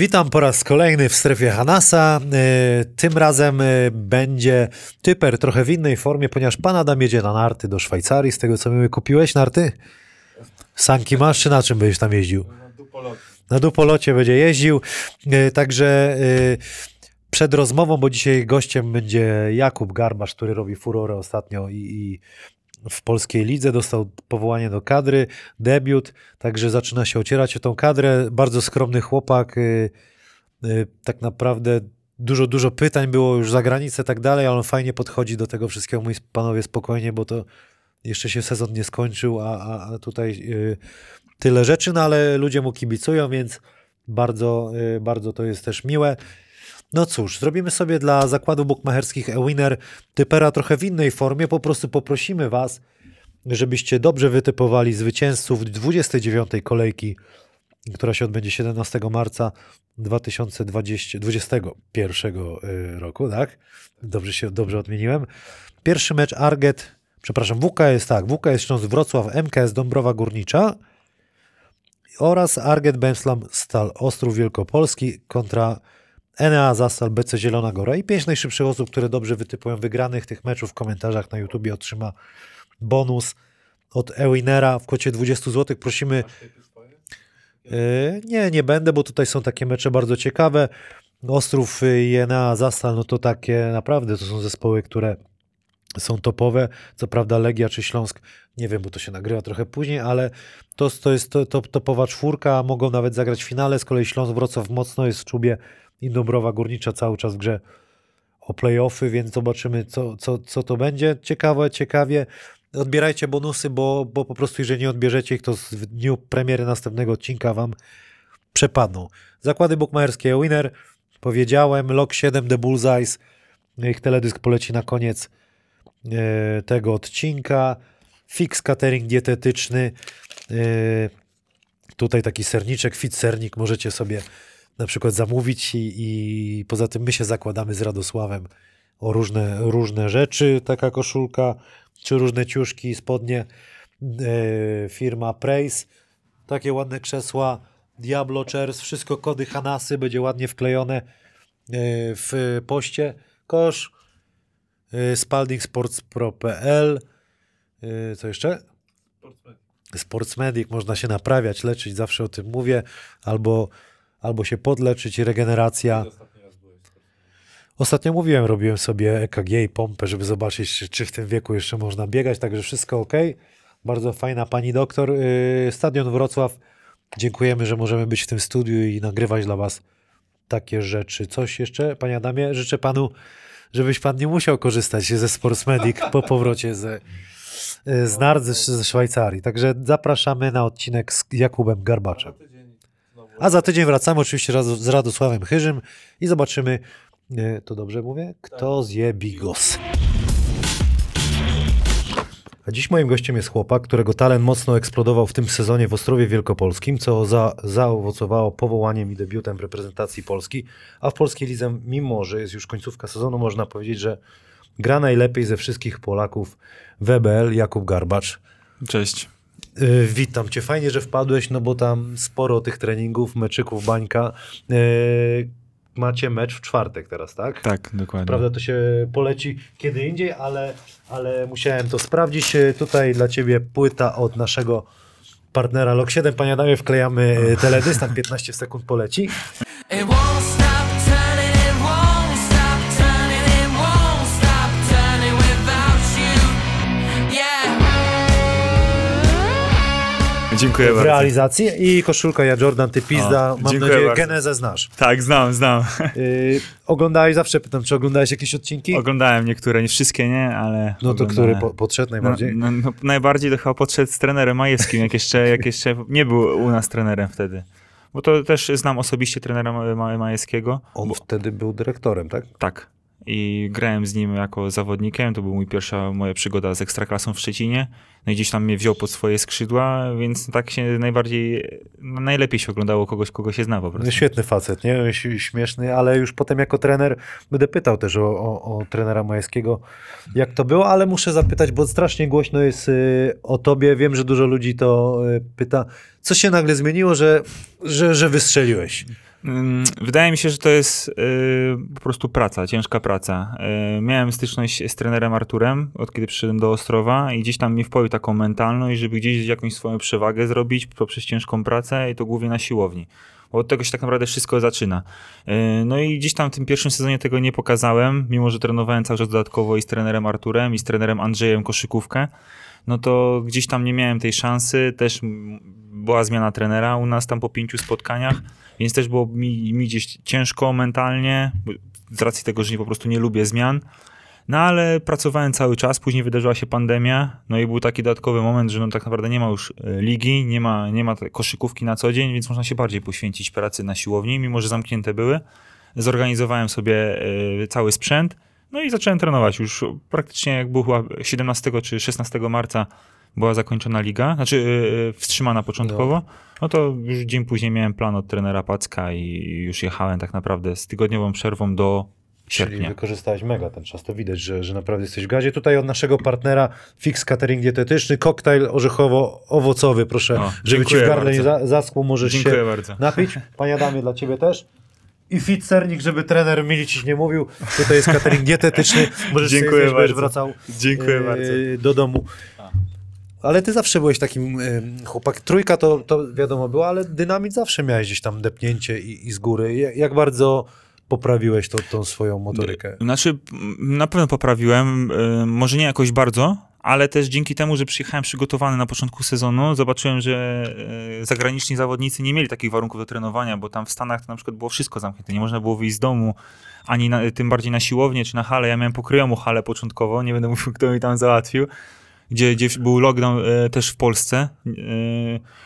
Witam po raz kolejny w strefie Hanasa. E, Tym razem e, będzie typer trochę w innej formie, ponieważ pan Adam jedzie na narty do Szwajcarii. Z tego co mi kupiłeś narty? Sanki masz, czy na czym będziesz tam jeździł? Na dupolocie będzie jeździł. E, Także przed rozmową, bo dzisiaj gościem będzie Jakub Garbasz, który robi furorę ostatnio i, i w polskiej lidze dostał powołanie do kadry, debiut, także zaczyna się ocierać o tą kadrę. Bardzo skromny chłopak, y, y, tak naprawdę dużo, dużo pytań było już za granicę tak dalej, ale on fajnie podchodzi do tego wszystkiego. Mówi panowie spokojnie, bo to jeszcze się sezon nie skończył, a, a, a tutaj y, tyle rzeczy, no ale ludzie mu kibicują, więc bardzo, bardzo to jest też miłe. No cóż, zrobimy sobie dla zakładów bukmacherskich e-winner typera trochę w innej formie. Po prostu poprosimy Was, żebyście dobrze wytypowali zwycięzców 29. kolejki, która się odbędzie 17 marca 2021 y, roku, tak? Dobrze się dobrze odmieniłem. Pierwszy mecz Arget, przepraszam, WK jest tak, WK jest Śląsk Wrocław, MKS Dąbrowa Górnicza oraz Arget Bemslam Stal Ostrów Wielkopolski kontra Enea Zastal BC Zielona Góra i pięć najszybszych osób, które dobrze wytypują wygranych tych meczów w komentarzach na YouTubie otrzyma bonus od Ewinera w kwocie 20 zł. Prosimy. Yy, nie, nie będę, bo tutaj są takie mecze bardzo ciekawe. Ostrów i Enea Zastal, no to takie naprawdę to są zespoły, które są topowe. Co prawda Legia czy Śląsk, nie wiem, bo to się nagrywa trochę później, ale to, to jest to, to, topowa czwórka, mogą nawet zagrać w finale. Z kolei Śląsk Wrocław mocno jest w czubie i Dąbrowa Górnicza cały czas w grze o playoffy, więc zobaczymy, co, co, co to będzie. Ciekawe, ciekawie. Odbierajcie bonusy, bo, bo po prostu jeżeli nie odbierzecie ich, to w dniu premiery następnego odcinka wam przepadną. Zakłady bukmacherskie Winner, powiedziałem, Log 7 The Bullseyes, ich teledysk poleci na koniec e, tego odcinka. Fix catering dietetyczny. E, tutaj taki serniczek, fit sernik możecie sobie na przykład zamówić i, i poza tym my się zakładamy z Radosławem o różne, różne rzeczy, taka koszulka, czy różne ciuszki, spodnie. E, firma Praise, takie ładne krzesła, Diablo Chairs, wszystko kody Hanasy, będzie ładnie wklejone e, w poście. Kosz, e, spaldingsportspro.pl co jeszcze? Sportsmedic, można się naprawiać, leczyć, zawsze o tym mówię, albo, albo się podleczyć, regeneracja. Ostatnio mówiłem, robiłem sobie EKG i pompę, żeby zobaczyć, czy, czy w tym wieku jeszcze można biegać, także wszystko ok. Bardzo fajna pani doktor. Yy, Stadion Wrocław, dziękujemy, że możemy być w tym studiu i nagrywać dla was takie rzeczy. Coś jeszcze, panie Adamie? Życzę panu, żebyś pan nie musiał korzystać ze Sportsmedic po powrocie z nart ze, ze Szwajcarii. Także zapraszamy na odcinek z Jakubem Garbaczem. A za tydzień wracamy oczywiście raz- z Radosławem Chyżym i zobaczymy, e, to dobrze mówię, kto zje bigos. A dziś moim gościem jest chłopak, którego talent mocno eksplodował w tym sezonie w Ostrowie Wielkopolskim, co za, zaowocowało powołaniem i debiutem w reprezentacji Polski. A w polskiej lidze, mimo że jest już końcówka sezonu, można powiedzieć, że gra najlepiej ze wszystkich Polaków WBL Jakub Garbacz. Cześć. Y, Witam cię. Fajnie, że wpadłeś, no bo tam sporo tych treningów, meczyków, bańka. Y, Macie mecz w czwartek teraz, tak? Tak, dokładnie. Prawda, to się poleci kiedy indziej, ale, ale musiałem to sprawdzić. Y, Tutaj dla ciebie płyta od naszego partnera Lok 7. Panie Adamie, wklejamy teledysk, tam 15 sekund poleci. Dziękuję w bardzo. realizacji i koszulka ja Jordan, ty pizda. O, Mam nadzieję, bardzo. genezę znasz. Tak, znam, znam. Y, oglądałeś, zawsze pytam, czy oglądałeś jakieś odcinki? Oglądałem niektóre, nie wszystkie nie, ale No to oglądałem. który po, podszedł No, najbardziej? no, no, najbardziej to chyba podszedł z trenerem Majewskim, jak jeszcze, jak jeszcze nie był u nas trenerem wtedy. Bo to też znam osobiście trenera Ma- Ma- Majewskiego. On Bo, wtedy był dyrektorem, tak? tak. I grałem z nim jako zawodnikiem. To była mój pierwsza moja przygoda z ekstraklasą w Szczecinie. No i gdzieś tam mnie wziął pod swoje skrzydła, więc tak się najbardziej, no, najlepiej się oglądało kogoś, kogo się zna po prostu. Świetny facet, nie? Śmieszny, ale już potem jako trener będę pytał też o, o, o trenera Majewskiego, jak to było, ale muszę zapytać, bo strasznie głośno jest y, o tobie. Wiem, że dużo ludzi to y, pyta. Co się nagle zmieniło, że, że, że wystrzeliłeś? Wydaje mi się, że to jest y, po prostu praca, ciężka praca. Y, miałem styczność z trenerem Arturem, od kiedy przyszedłem do Ostrowa i gdzieś tam mi wpoił taką mentalność, żeby gdzieś jakąś swoją przewagę zrobić poprzez ciężką pracę i to głównie na siłowni. Bo od tego się tak naprawdę wszystko zaczyna. Y, no i gdzieś tam w tym pierwszym sezonie tego nie pokazałem, mimo że trenowałem cały czas dodatkowo i z trenerem Arturem i z trenerem Andrzejem koszykówkę no to gdzieś tam nie miałem tej szansy. Też była zmiana trenera u nas tam po pięciu spotkaniach, więc też było mi, mi gdzieś ciężko mentalnie, z racji tego, że po prostu nie lubię zmian. No ale pracowałem cały czas, później wydarzyła się pandemia, no i był taki dodatkowy moment, że no tak naprawdę nie ma już e, ligi, nie ma, nie ma koszykówki na co dzień, więc można się bardziej poświęcić pracy na siłowni, mimo że zamknięte były. Zorganizowałem sobie e, cały sprzęt, no i zacząłem trenować już praktycznie jak była 17 czy 16 marca była zakończona liga, znaczy yy, wstrzymana początkowo, no to już dzień później miałem plan od trenera Packa i już jechałem tak naprawdę z tygodniową przerwą do Czyli sierpnia. wykorzystałeś mega ten czas, to widać, że, że naprawdę jesteś w gazie. Tutaj od naszego partnera Fix Catering Dietetyczny, koktajl orzechowo-owocowy, proszę, O, żeby ci w gardle nie za, możesz Dziękuję się bardzo. napić. Panie Adamie, dla ciebie też. I fit sernik, żeby trener Milicic nie mówił. Tutaj jest catering dietetyczny. Możesz Dziękuję sobie zjeść, bardzo. wracał Dziękuję e, bardzo. do domu. Ale ty zawsze byłeś takim e, chłopak. Trójka to, to wiadomo było, ale dynamit zawsze miałeś gdzieś tam depnięcie i, i z góry. Jak, jak bardzo poprawiłeś tą, tą swoją motorykę? Znaczy, na pewno poprawiłem, y, może nie jakoś bardzo, ale też dzięki temu, że przyjechałem przygotowany na początku sezonu, zobaczyłem, że y, zagraniczni zawodnicy nie mieli takich warunków do trenowania, bo tam w Stanach to na przykład było wszystko zamknięte, nie można było wyjść z domu, ani na, tym bardziej na siłownię czy na halę. Ja miałem pokryjomu halę początkowo, nie będę mówił, kto mi tam załatwił, gdzie, gdzie był lockdown e, też w Polsce. E,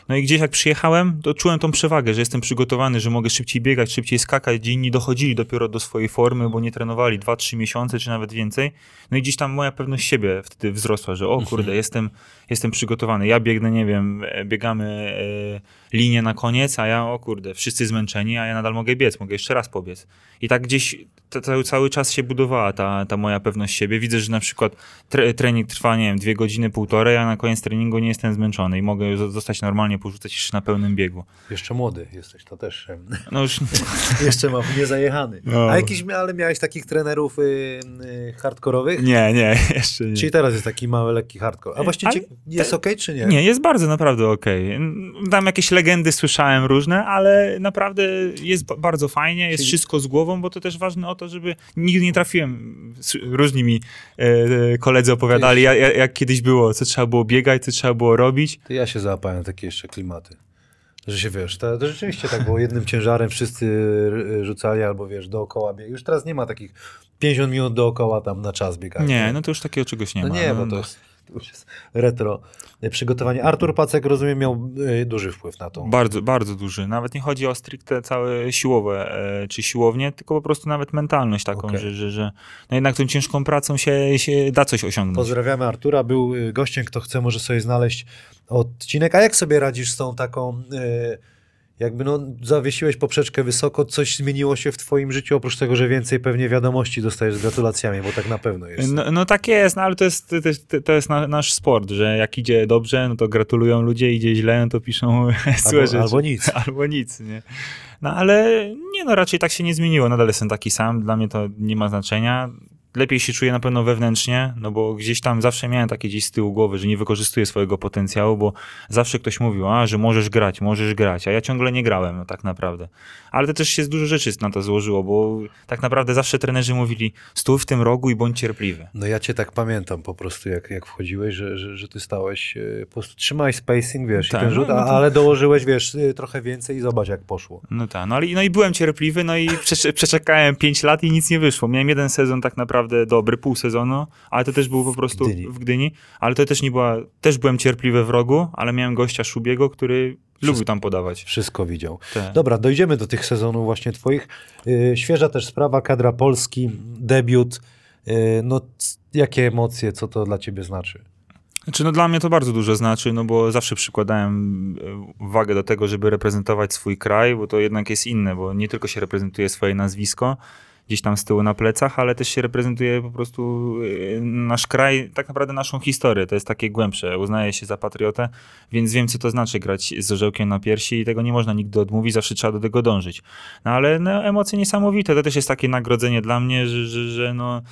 no i gdzieś jak przyjechałem, to czułem tą przewagę, że jestem przygotowany, że mogę szybciej biegać, szybciej skakać, gdzie inni dochodzili dopiero do swojej formy, bo nie trenowali 2-3 miesiące, czy nawet więcej. No i gdzieś tam moja pewność siebie wtedy wzrosła, że o kurde, jestem, jestem przygotowany. Ja biegnę, nie wiem, e, biegamy e, linię na koniec, a ja, o kurde, wszyscy zmęczeni, a ja nadal mogę biec, mogę jeszcze raz pobiec. I tak gdzieś cały, cały czas się budowała ta, ta moja pewność siebie. Widzę, że na przykład tre, trening trwa, nie wiem, dwie godziny, półtorej, a na koniec treningu nie jestem zmęczony i mogę już zostać normalnie, porzucać jeszcze na pełnym biegu. Jeszcze młody jesteś, to też. No już, Jeszcze mam niezajechany. No. A jakiś, ale miałeś takich trenerów y, y, hardkorowych? nie, nie, jeszcze nie. Czyli teraz jest taki mały, lekki hardcore. A właściwie Ale jest okej, czy nie? Nie, jest bardzo naprawdę okej. Tam jakieś legendy słyszałem różne, ale naprawdę jest ba- bardzo fajnie, jest Czyli- wszystko z głową, bo to też ważne o to, żeby nigdy nie trafiłem. Różni mi e, e, koledzy opowiadali, jak, jak, jak kiedyś było, co trzeba było biegać, co trzeba było robić. To ja się załapałem na takie jeszcze klimaty. Że się wiesz, to, to rzeczywiście tak było. Jednym ciężarem wszyscy rzucali albo wiesz, dookoła bieg. Już teraz nie ma takich 50 minut dookoła tam na czas biegania. Nie, no to już takiego czegoś nie no ma. nie, bo to jest, to już jest retro przygotowanie. Artur Pacek, rozumiem, miał y, duży wpływ na to. Bardzo, bardzo duży. Nawet nie chodzi o stricte całe siłowe e, czy siłownie, tylko po prostu nawet mentalność taką, Okej. że, że, że no jednak tą ciężką pracą się, się da coś osiągnąć. Pozdrawiamy Artura, był y, gościem, kto chce może sobie znaleźć odcinek. A jak sobie radzisz z tą taką, y, jakby no zawiesiłeś poprzeczkę wysoko, coś zmieniło się w twoim życiu, oprócz tego, że więcej pewnie wiadomości dostajesz z gratulacjami, bo tak na pewno jest. No, no tak jest, no ale to jest, to jest, to jest na, nasz sport, że jak idzie dobrze, no to gratulują ludzie, idzie źle, no to piszą złe Albo, rzeczy. albo nic. Albo nic, nie? No ale nie, no raczej tak się nie zmieniło, nadal jestem taki sam, dla mnie to nie ma znaczenia. Lepiej się czuję na pewno wewnętrznie, no bo gdzieś tam zawsze miałem takie gdzieś z tyłu głowy, że nie wykorzystuję swojego potencjału, bo zawsze ktoś mówił, a, że możesz grać, możesz grać, a ja ciągle nie grałem, no tak naprawdę. Ale to też się z dużo rzeczy na to złożyło, bo tak naprawdę zawsze trenerzy mówili, stój w tym rogu i bądź cierpliwy. No ja cię tak pamiętam po prostu, jak, jak wchodziłeś, że, że, że ty stałeś, e, po prostu trzymaj spacing, wiesz, Tak, i ten no, rzut, no to- ale dołożyłeś, wiesz, y, trochę więcej i zobacz, jak poszło. No tak, no, ale, no i byłem cierpliwy, no i przecze- przeczekałem 5 lat i nic nie wyszło. Miałem jeden sezon tak naprawdę dobry, pół sezonu, ale to też był po prostu Gdyni. w Gdyni, ale to też nie była, też byłem cierpliwy w rogu, ale miałem gościa Szubiego, który lubił tam podawać. Wszystko widział. Te. Dobra, dojdziemy do tych sezonów właśnie twoich. Y, Świeża też sprawa, kadra Polski, debiut. Y, No, jakie emocje, co to dla ciebie znaczy? Znaczy, no dla mnie to bardzo dużo znaczy, no bo zawsze przykładałem e, uwagę do tego, żeby reprezentować swój kraj, bo to jednak jest inne, bo nie tylko się reprezentuje swoje nazwisko, gdzieś tam z tyłu na plecach, ale też się reprezentuje po prostu y, nasz kraj, tak naprawdę naszą historię. To jest takie głębsze. Uznaję się za patriotę, więc wiem, co to znaczy grać z orzełkiem na piersi i tego nie można nigdy odmówić, zawsze trzeba do tego dążyć. No ale no, emocje niesamowite. To też jest takie nagrodzenie dla mnie, że, że, że no,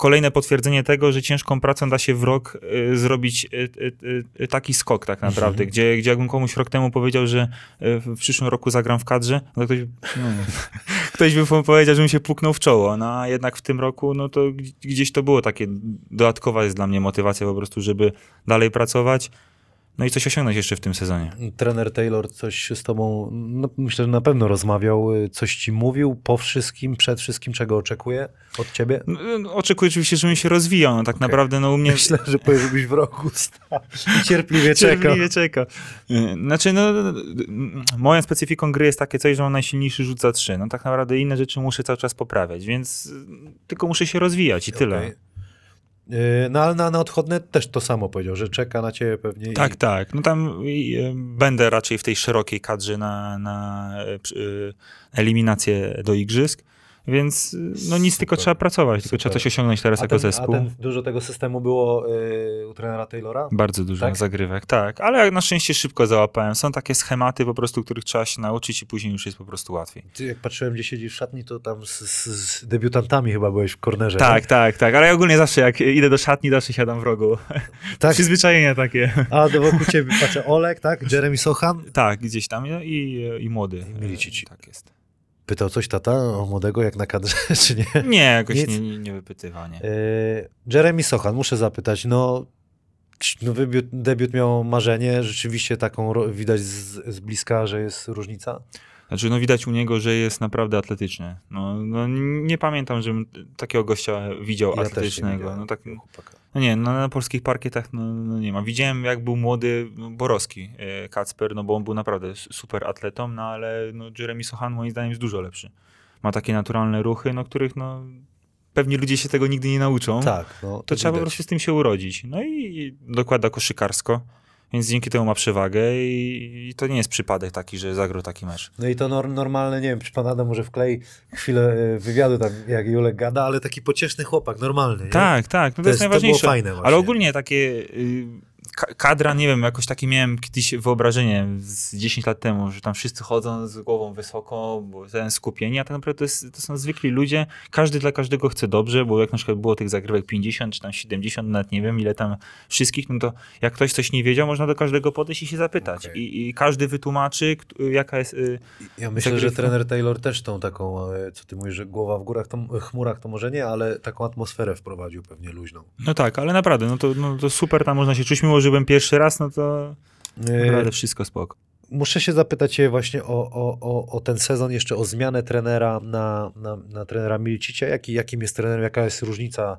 kolejne potwierdzenie tego, że ciężką pracą da się w rok y, zrobić y, y, y, taki skok tak naprawdę, gdzie, gdzie jakbym komuś rok temu powiedział, że y, w przyszłym roku zagram w kadrze, no to ktoś, no, ktoś by po- powiedział, że mi się puknął w czoło, no a jednak w tym roku, no to gdzieś to było takie, dodatkowa jest dla mnie motywacja po prostu, żeby dalej pracować, no i coś osiągnąć jeszcze w tym sezonie. Trener Taylor coś z tobą, no, myślę, że na pewno rozmawiał, y, coś ci mówił po wszystkim, przed wszystkim, czego oczekuje od ciebie? No, Oczekuję oczywiście, żebym się rozwijał, no tak naprawdę no u mnie... Myślę, że powiesz, żebyś w roku stał i cierpliwie czekał. Cierpliwie czeka. Y, Znaczy, no, moją specyfiką gry jest takie coś, że mam najsilniejszy rzut za trzy. No tak naprawdę inne rzeczy muszę cały czas poprawiać, więc tylko muszę się rozwijać i tyle. Okej. Y, No ale na, na odchodne też to samo powiedział, że czeka na ciebie pewnie. Tak, i... tak. No tam y, będę raczej w tej szerokiej kadrze na, na y, y, eliminację do igrzysk, więc no nic, tylko Super. trzeba pracować, tylko Super. trzeba coś osiągnąć teraz A jako ten, zespół. a ten, dużo tego systemu było y, u trenera Taylora? Bardzo dużo Tak? zagrywek, tak. Ale jak na szczęście szybko załapałem. Są takie schematy po prostu, których trzeba się nauczyć i później już jest po prostu łatwiej. Ty, jak patrzyłem, gdzie siedzisz w szatni, to tam z, z, debiutantami chyba byłeś w kornerze. Tak, tak, tak. Ale ja ogólnie zawsze jak idę do szatni, zawsze siadam w rogu. nie? tak. Przyzwyczajenia takie. A do wokół ciebie patrzę Olek, tak? Jeremy Sochan. Tak, gdzieś tam i, i młody. I Milicic. Tak jest. Pytał coś tata o młodego jak na kadrze, czy nie? Nie, jakoś Nic. nie, nie, nie wypytywanie. Y, Jeremy Sochan, muszę zapytać, no, no debiut, miał marzenie, rzeczywiście taką widać z, z bliska, że jest różnica. Znaczy, no widać u niego, że jest naprawdę atletyczny. No, no nie pamiętam, żebym takiego gościa widział Ja atletycznego. no tak, no nie, no, na polskich parkietach no, no nie ma. Widziałem, jak był młody no, Borowski, e, Kacper, no bo on był naprawdę super atletą, no ale no, Jeremy Sochan moim zdaniem jest dużo lepszy. Ma takie naturalne ruchy, no których no pewnie ludzie się tego nigdy nie nauczą. Tak, no, to trzeba po prostu z tym się urodzić. No i dokłada koszykarsko, więc dzięki temu ma przewagę i, i to nie jest przypadek taki, że zagrał taki mecz. No i to nor- normalne, nie wiem, czy pan Adam może wklei chwilę y, wywiadu tam, jak Julek gada, ale taki pocieszny chłopak, normalny. Nie? Tak, tak, no to, To jest jest- to było najważniejsze. fajne właśnie. Ale ogólnie takie y, kadra, nie wiem, jakoś takie miałem kiedyś wyobrażenie z 10 lat temu, że tam wszyscy chodzą z głową wysoko, bo ten skupieni, a tak naprawdę to, jest, to są zwykli ludzie, każdy dla każdego chce dobrze, bo jak na przykład było tych zagrywek 50 czy tam 70, nawet nie wiem ile tam wszystkich, no to jak ktoś coś nie wiedział, można do każdego podejść i się zapytać. Okej. I, I każdy wytłumaczy, jaka jest... Y, Ja myślę, że Zagrywka. trener Taylor też tą taką, e, co ty mówisz, że głowa w górach, to, chmurach to może nie, ale taką atmosferę wprowadził pewnie luźną. no tak, ale naprawdę, no to, no to super, tam można się czuć, mimo że byłem pierwszy raz, no to E, naprawdę wszystko spoko. Muszę się zapytać cię właśnie o, o, o, o ten sezon, jeszcze o zmianę trenera na, na, na trenera Milicicia. Jaki, jakim jest trenerem, jaka jest różnica?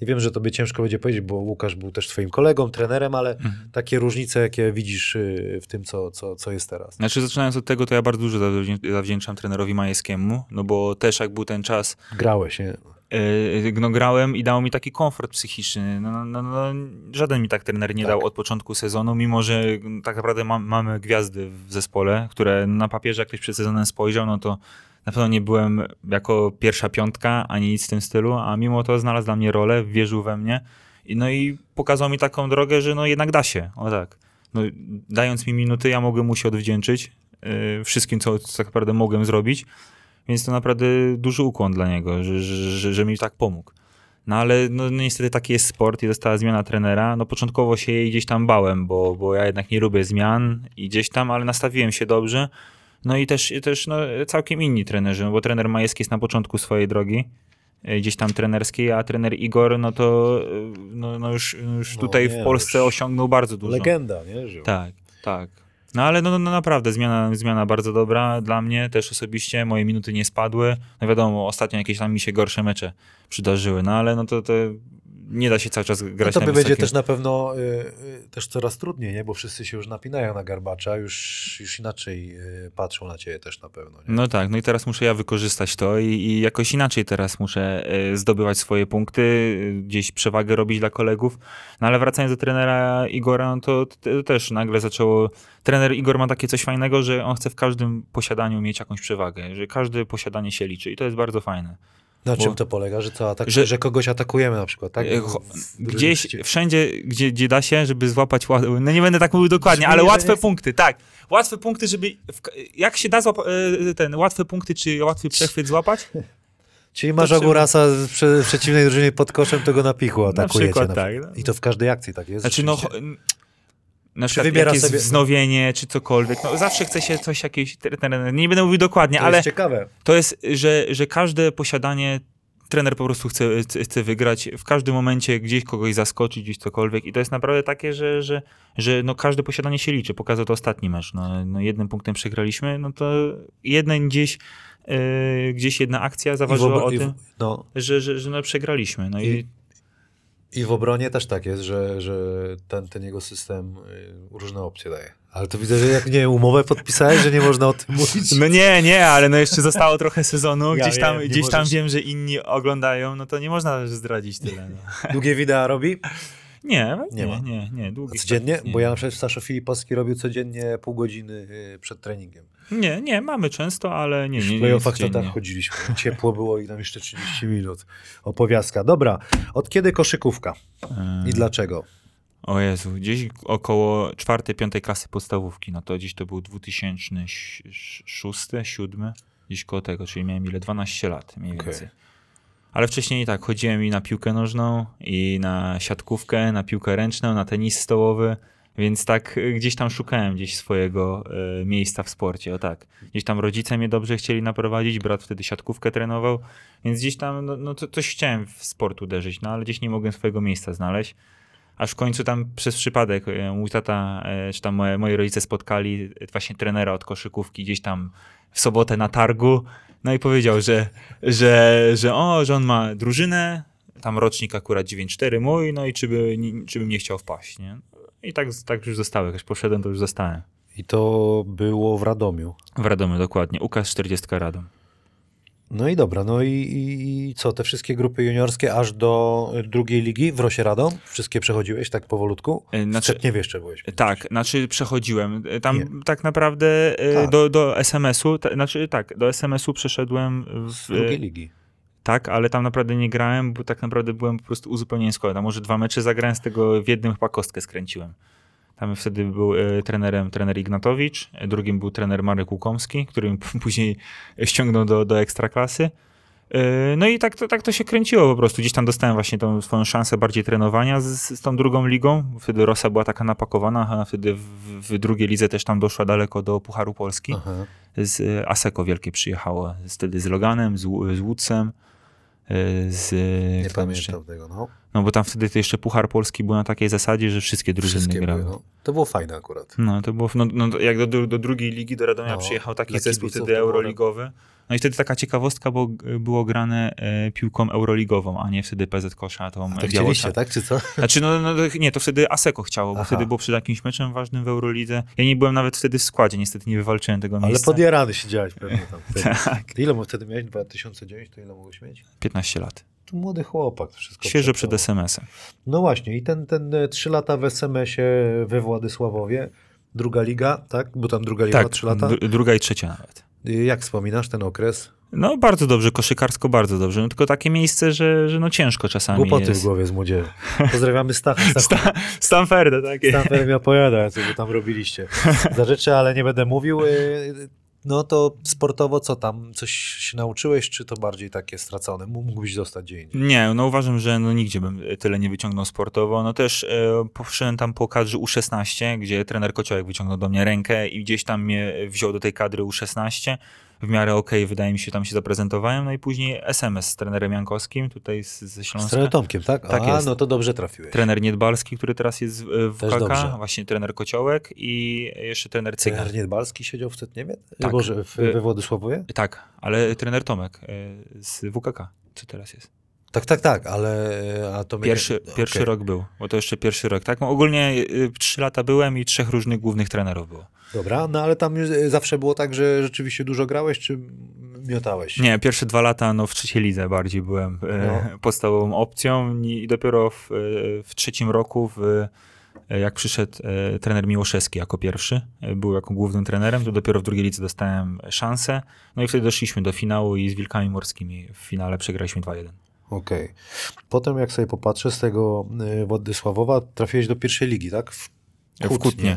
Nie wiem, że tobie ciężko będzie powiedzieć, bo Łukasz był też twoim kolegą, trenerem, ale Mhm. takie różnice, jakie widzisz y, w tym, co, co, co jest teraz. Znaczy, zaczynając od tego, to ja bardzo dużo zawdzię- zawdzięczam trenerowi Majewskiemu, no bo też jak był ten czas, Grałeś, nie? Yy, no grałem i dał mi taki komfort psychiczny. No, no, no, żaden mi tak trener nie Tak. dał od początku sezonu, mimo że tak naprawdę mam, mamy gwiazdy w zespole, które na papierze, jak ktoś przed sezonem spojrzał, no to na pewno nie byłem jako pierwsza piątka, ani nic w tym stylu, a mimo to znalazł dla mnie rolę, wierzył we mnie. I, no i pokazał mi taką drogę, że no jednak da się. O tak. No, dając mi minuty, ja mogłem mu się odwdzięczyć yy, wszystkim, co, co tak naprawdę mogłem zrobić. Więc to naprawdę duży ukłon dla niego, że, że, że, mi tak pomógł. No ale no, no niestety taki jest sport i została zmiana trenera. No początkowo się jej gdzieś tam bałem, bo, bo ja jednak nie lubię zmian i gdzieś tam, ale nastawiłem się dobrze. No i też, też no, całkiem inni trenerzy, no bo trener Majewski jest na początku swojej drogi, y, gdzieś tam trenerskiej, a trener Igor, no to y, no, no już, już No tutaj nie, w Polsce osiągnął bardzo dużo. Legenda, nie? Żył. Tak, tak. No ale no, no naprawdę zmiana, zmiana bardzo dobra dla mnie też osobiście. Moje minuty nie spadły. No wiadomo, ostatnio jakieś tam mi się gorsze mecze przydarzyły, no ale no to, to nie da się cały czas No grać to na będzie wysokim... też na pewno y, y, też coraz trudniej, nie? Bo wszyscy się już napinają na garbacza, już, już inaczej y, patrzą na ciebie też na pewno. Nie? No tak, no i teraz muszę ja wykorzystać to i, i jakoś inaczej teraz muszę e, zdobywać swoje punkty, e, gdzieś przewagę robić dla kolegów. No ale wracając do trenera Igora, no to, to też nagle zaczęło... Trener Igor ma takie coś fajnego, że on chce w każdym posiadaniu mieć jakąś przewagę, że każde posiadanie się liczy i to jest bardzo fajne. Na czym to polega, że co, atak, Że- że, kogoś atakujemy na przykład, tak? E, Gdzieś, wszędzie, gdzie, gdzie da się, żeby złapać, ła- no nie będę tak mówił dokładnie, ale łatwe jest- punkty, tak. Łatwe punkty, żeby, jak się da złapa, e, ten, łatwe punkty, czy łatwy przechwyt złapać? Czyli masz Ogórasa w prze, w przeciwnej drużynie pod koszem, to go na pichu atakujecie. przykład na tak, przykład. no. I to w każdej akcji tak jest. Znaczy, no, na przykład wybiera jak jest sobie- wznowienie, czy cokolwiek, no zawsze chce się coś jakieś, nie będę mówił dokładnie, to ale jest ciekawe. to jest, że, że każde posiadanie trener po prostu chce, chce- wygrać w każdym momencie, gdzieś kogoś zaskoczyć, gdzieś cokolwiek i to jest naprawdę takie, że, że, że no każde posiadanie się liczy. Pokazał to ostatni mecz. No, no jednym punktem przegraliśmy, no to jeden gdzieś, yy, gdzieś jedna akcja zaważyła o tym, no, że, że, że no przegraliśmy. No i, I- I w obronie też tak jest, że, że ten, ten jego system y, różne opcje daje. Ale to widzę, że jak nie umowę podpisałeś, że nie można o tym mówić. no nie, nie, ale no jeszcze zostało trochę sezonu, Ja gdzieś tam, wiem, nie gdzieś tam możesz- wiem, że inni oglądają, no to nie można zdradzić tyle. No. Długie wideo robi? Nie, Nie nie, nie, nie, Codziennie? nie. Bo ja na przykład Sasza Filipowski robił codziennie pół godziny y, przed treningiem. Nie, nie, mamy często, ale nie, Już nie, w nie, playoffach to tak chodziliśmy. Ciepło było i nam jeszcze 30 minut. Opowiastka. Dobra, od kiedy koszykówka i dlaczego? O Jezu, gdzieś około czwartej, piątej klasy podstawówki, no to gdzieś to był 2006, 2007, gdzieś koło tego, czyli miałem ile? 12 lat mniej więcej. Ale wcześniej i tak, chodziłem i na piłkę nożną, i na siatkówkę, na piłkę ręczną, na tenis stołowy, więc tak y, gdzieś tam szukałem gdzieś swojego y, miejsca w sporcie, o tak. Gdzieś tam rodzice mnie dobrze chcieli naprowadzić, brat wtedy siatkówkę trenował, więc gdzieś tam, no, no coś chciałem w sport uderzyć, no ale gdzieś nie mogłem swojego miejsca znaleźć. Aż w końcu tam przez przypadek e, mój tata, e, czy tam moje, moi rodzice spotkali właśnie trenera od koszykówki gdzieś tam w sobotę na targu. No i powiedział, że, że, że o, że on ma drużynę, tam rocznik akurat 9-4 mój, no i czy, by, czy bym nie chciał wpaść, nie? I tak, tak już zostałem, jak poszedłem, to już zostałem. I to było w Radomiu. W Radomiu dokładnie, UKAS 40 Radom. No i dobra, no i, i, i co, te wszystkie grupy juniorskie aż do drugiej ligi w Rosie Radom? Wszystkie przechodziłeś tak powolutku? E, W Znaczy, Czetniewie jeszcze byłeś. Tak, znaczy przechodziłem. E, Tam Nie. tak naprawdę e, Tak. do, do SMS-u, ta, znaczy tak, do SMS-u przeszedłem w, drugiej ligi. Tak, ale tam naprawdę nie grałem, bo tak naprawdę byłem po prostu uzupełnieniem składu. Tam może dwa mecze zagrałem, z tego w jednym chyba kostkę skręciłem. Tam wtedy był e, trenerem trener Ignatowicz, e, drugim był trener Marek Łukomski, który później ściągnął do, do ekstraklasy. E, No i tak to, tak to się kręciło po prostu. Gdzieś tam dostałem właśnie tą swoją szansę bardziej trenowania z, z tą drugą ligą. Wtedy Rosa była taka napakowana, a wtedy w, w drugiej lidze też tam doszła daleko do Pucharu Polski Aha. z e, Aseko wielkie przyjechało. Wtedy z Loganem, z, z Łódcem, z... Nie kto tam jeszcze? pamiętam tego, no. No bo tam wtedy to jeszcze Puchar Polski był na takiej zasadzie, że wszystkie drużyny Wszystkie grały. były, no. To było fajne akurat. No to było, no, no jak do, do, drugiej ligi, do Radomia No, przyjechał taki zespół wtedy było euroligowy. No i wtedy taka ciekawostka, bo było grane e, piłką euroligową, a nie wtedy PZ Kosza, tą A e, to chcieliście, tak, czy co? Znaczy, no, no to- nie, to wtedy Aseko chciało, bo Aha. wtedy było przed jakimś meczem ważnym w Eurolidze. Ja nie byłem nawet wtedy w składzie, niestety nie wywalczyłem tego Ale miejsca. podjarany siedziałeś pewnie tam. Tak, Ty ile mu wtedy miałeś? 2009, to ile mogłeś mieć? 15 lat. Tu młody chłopak. to Wszystko Świeżo przed. SMS-em. No właśnie, i ten, ten e, trzy lata w SMS-ie we Władysławowie, druga liga, tak? Bo tam druga liga Tak, trzy lata. dru- druga i trzecia nawet. Y, Jak wspominasz ten okres? No bardzo dobrze, koszykarsko bardzo dobrze. No, tylko takie miejsce, że, że no ciężko czasami Głupoty jest. w głowie z młodzieży. Pozdrawiamy Stacha. Stach, Sta- Stanforde takie. Stanford mi opowiada, co wy tam robiliście za rzeczy, ale nie będę mówił. No to sportowo co tam? Coś się nauczyłeś, czy to bardziej takie stracone? Mógłbyś dostać gdzie indziej? Nie, no uważam, że no nigdzie bym tyle nie wyciągnął sportowo. No też e, poszedłem tam po kadrze U16, gdzie trener Kociołek wyciągnął do mnie rękę i gdzieś tam mnie wziął do tej kadry U16. W miarę okej, wydaje mi się, tam się zaprezentowałem. No i później SMS z trenerem Jankowskim, tutaj z, ze Z Śląska. trenerem Tomkiem, tak? Tak A, jest. no to dobrze trafiłeś. Trener Niedbalski, który teraz jest w Też WKK, dobrze. właśnie trener Kociołek i jeszcze trener Cygan. Trener Niedbalski siedział w Cetniewie? Tak. Boże, w, Y- we Władysławowie? Tak, ale trener Tomek e, z WKK, co teraz jest. Tak, tak, tak, ale... A to Pierwszy, okej. pierwszy rok był, bo to jeszcze pierwszy rok. Tak, no, ogólnie y, trzy lata byłem i trzech różnych głównych trenerów było. Dobra, no ale tam y, zawsze było tak, że rzeczywiście dużo grałeś, czy miotałeś? Nie, pierwsze dwa lata no, w trzeciej lidze bardziej byłem e, No. podstawową opcją i dopiero w, w trzecim roku w, jak przyszedł trener Miłoszewski jako pierwszy, był jako głównym trenerem, to dopiero w drugiej lidze dostałem szansę. No i wtedy doszliśmy do finału i z Wilkami Morskimi w finale przegraliśmy 2-1. Okej. Potem jak sobie popatrzę z tego y, Władysławowa, trafiłeś do pierwszej ligi, tak? W W Kutnie.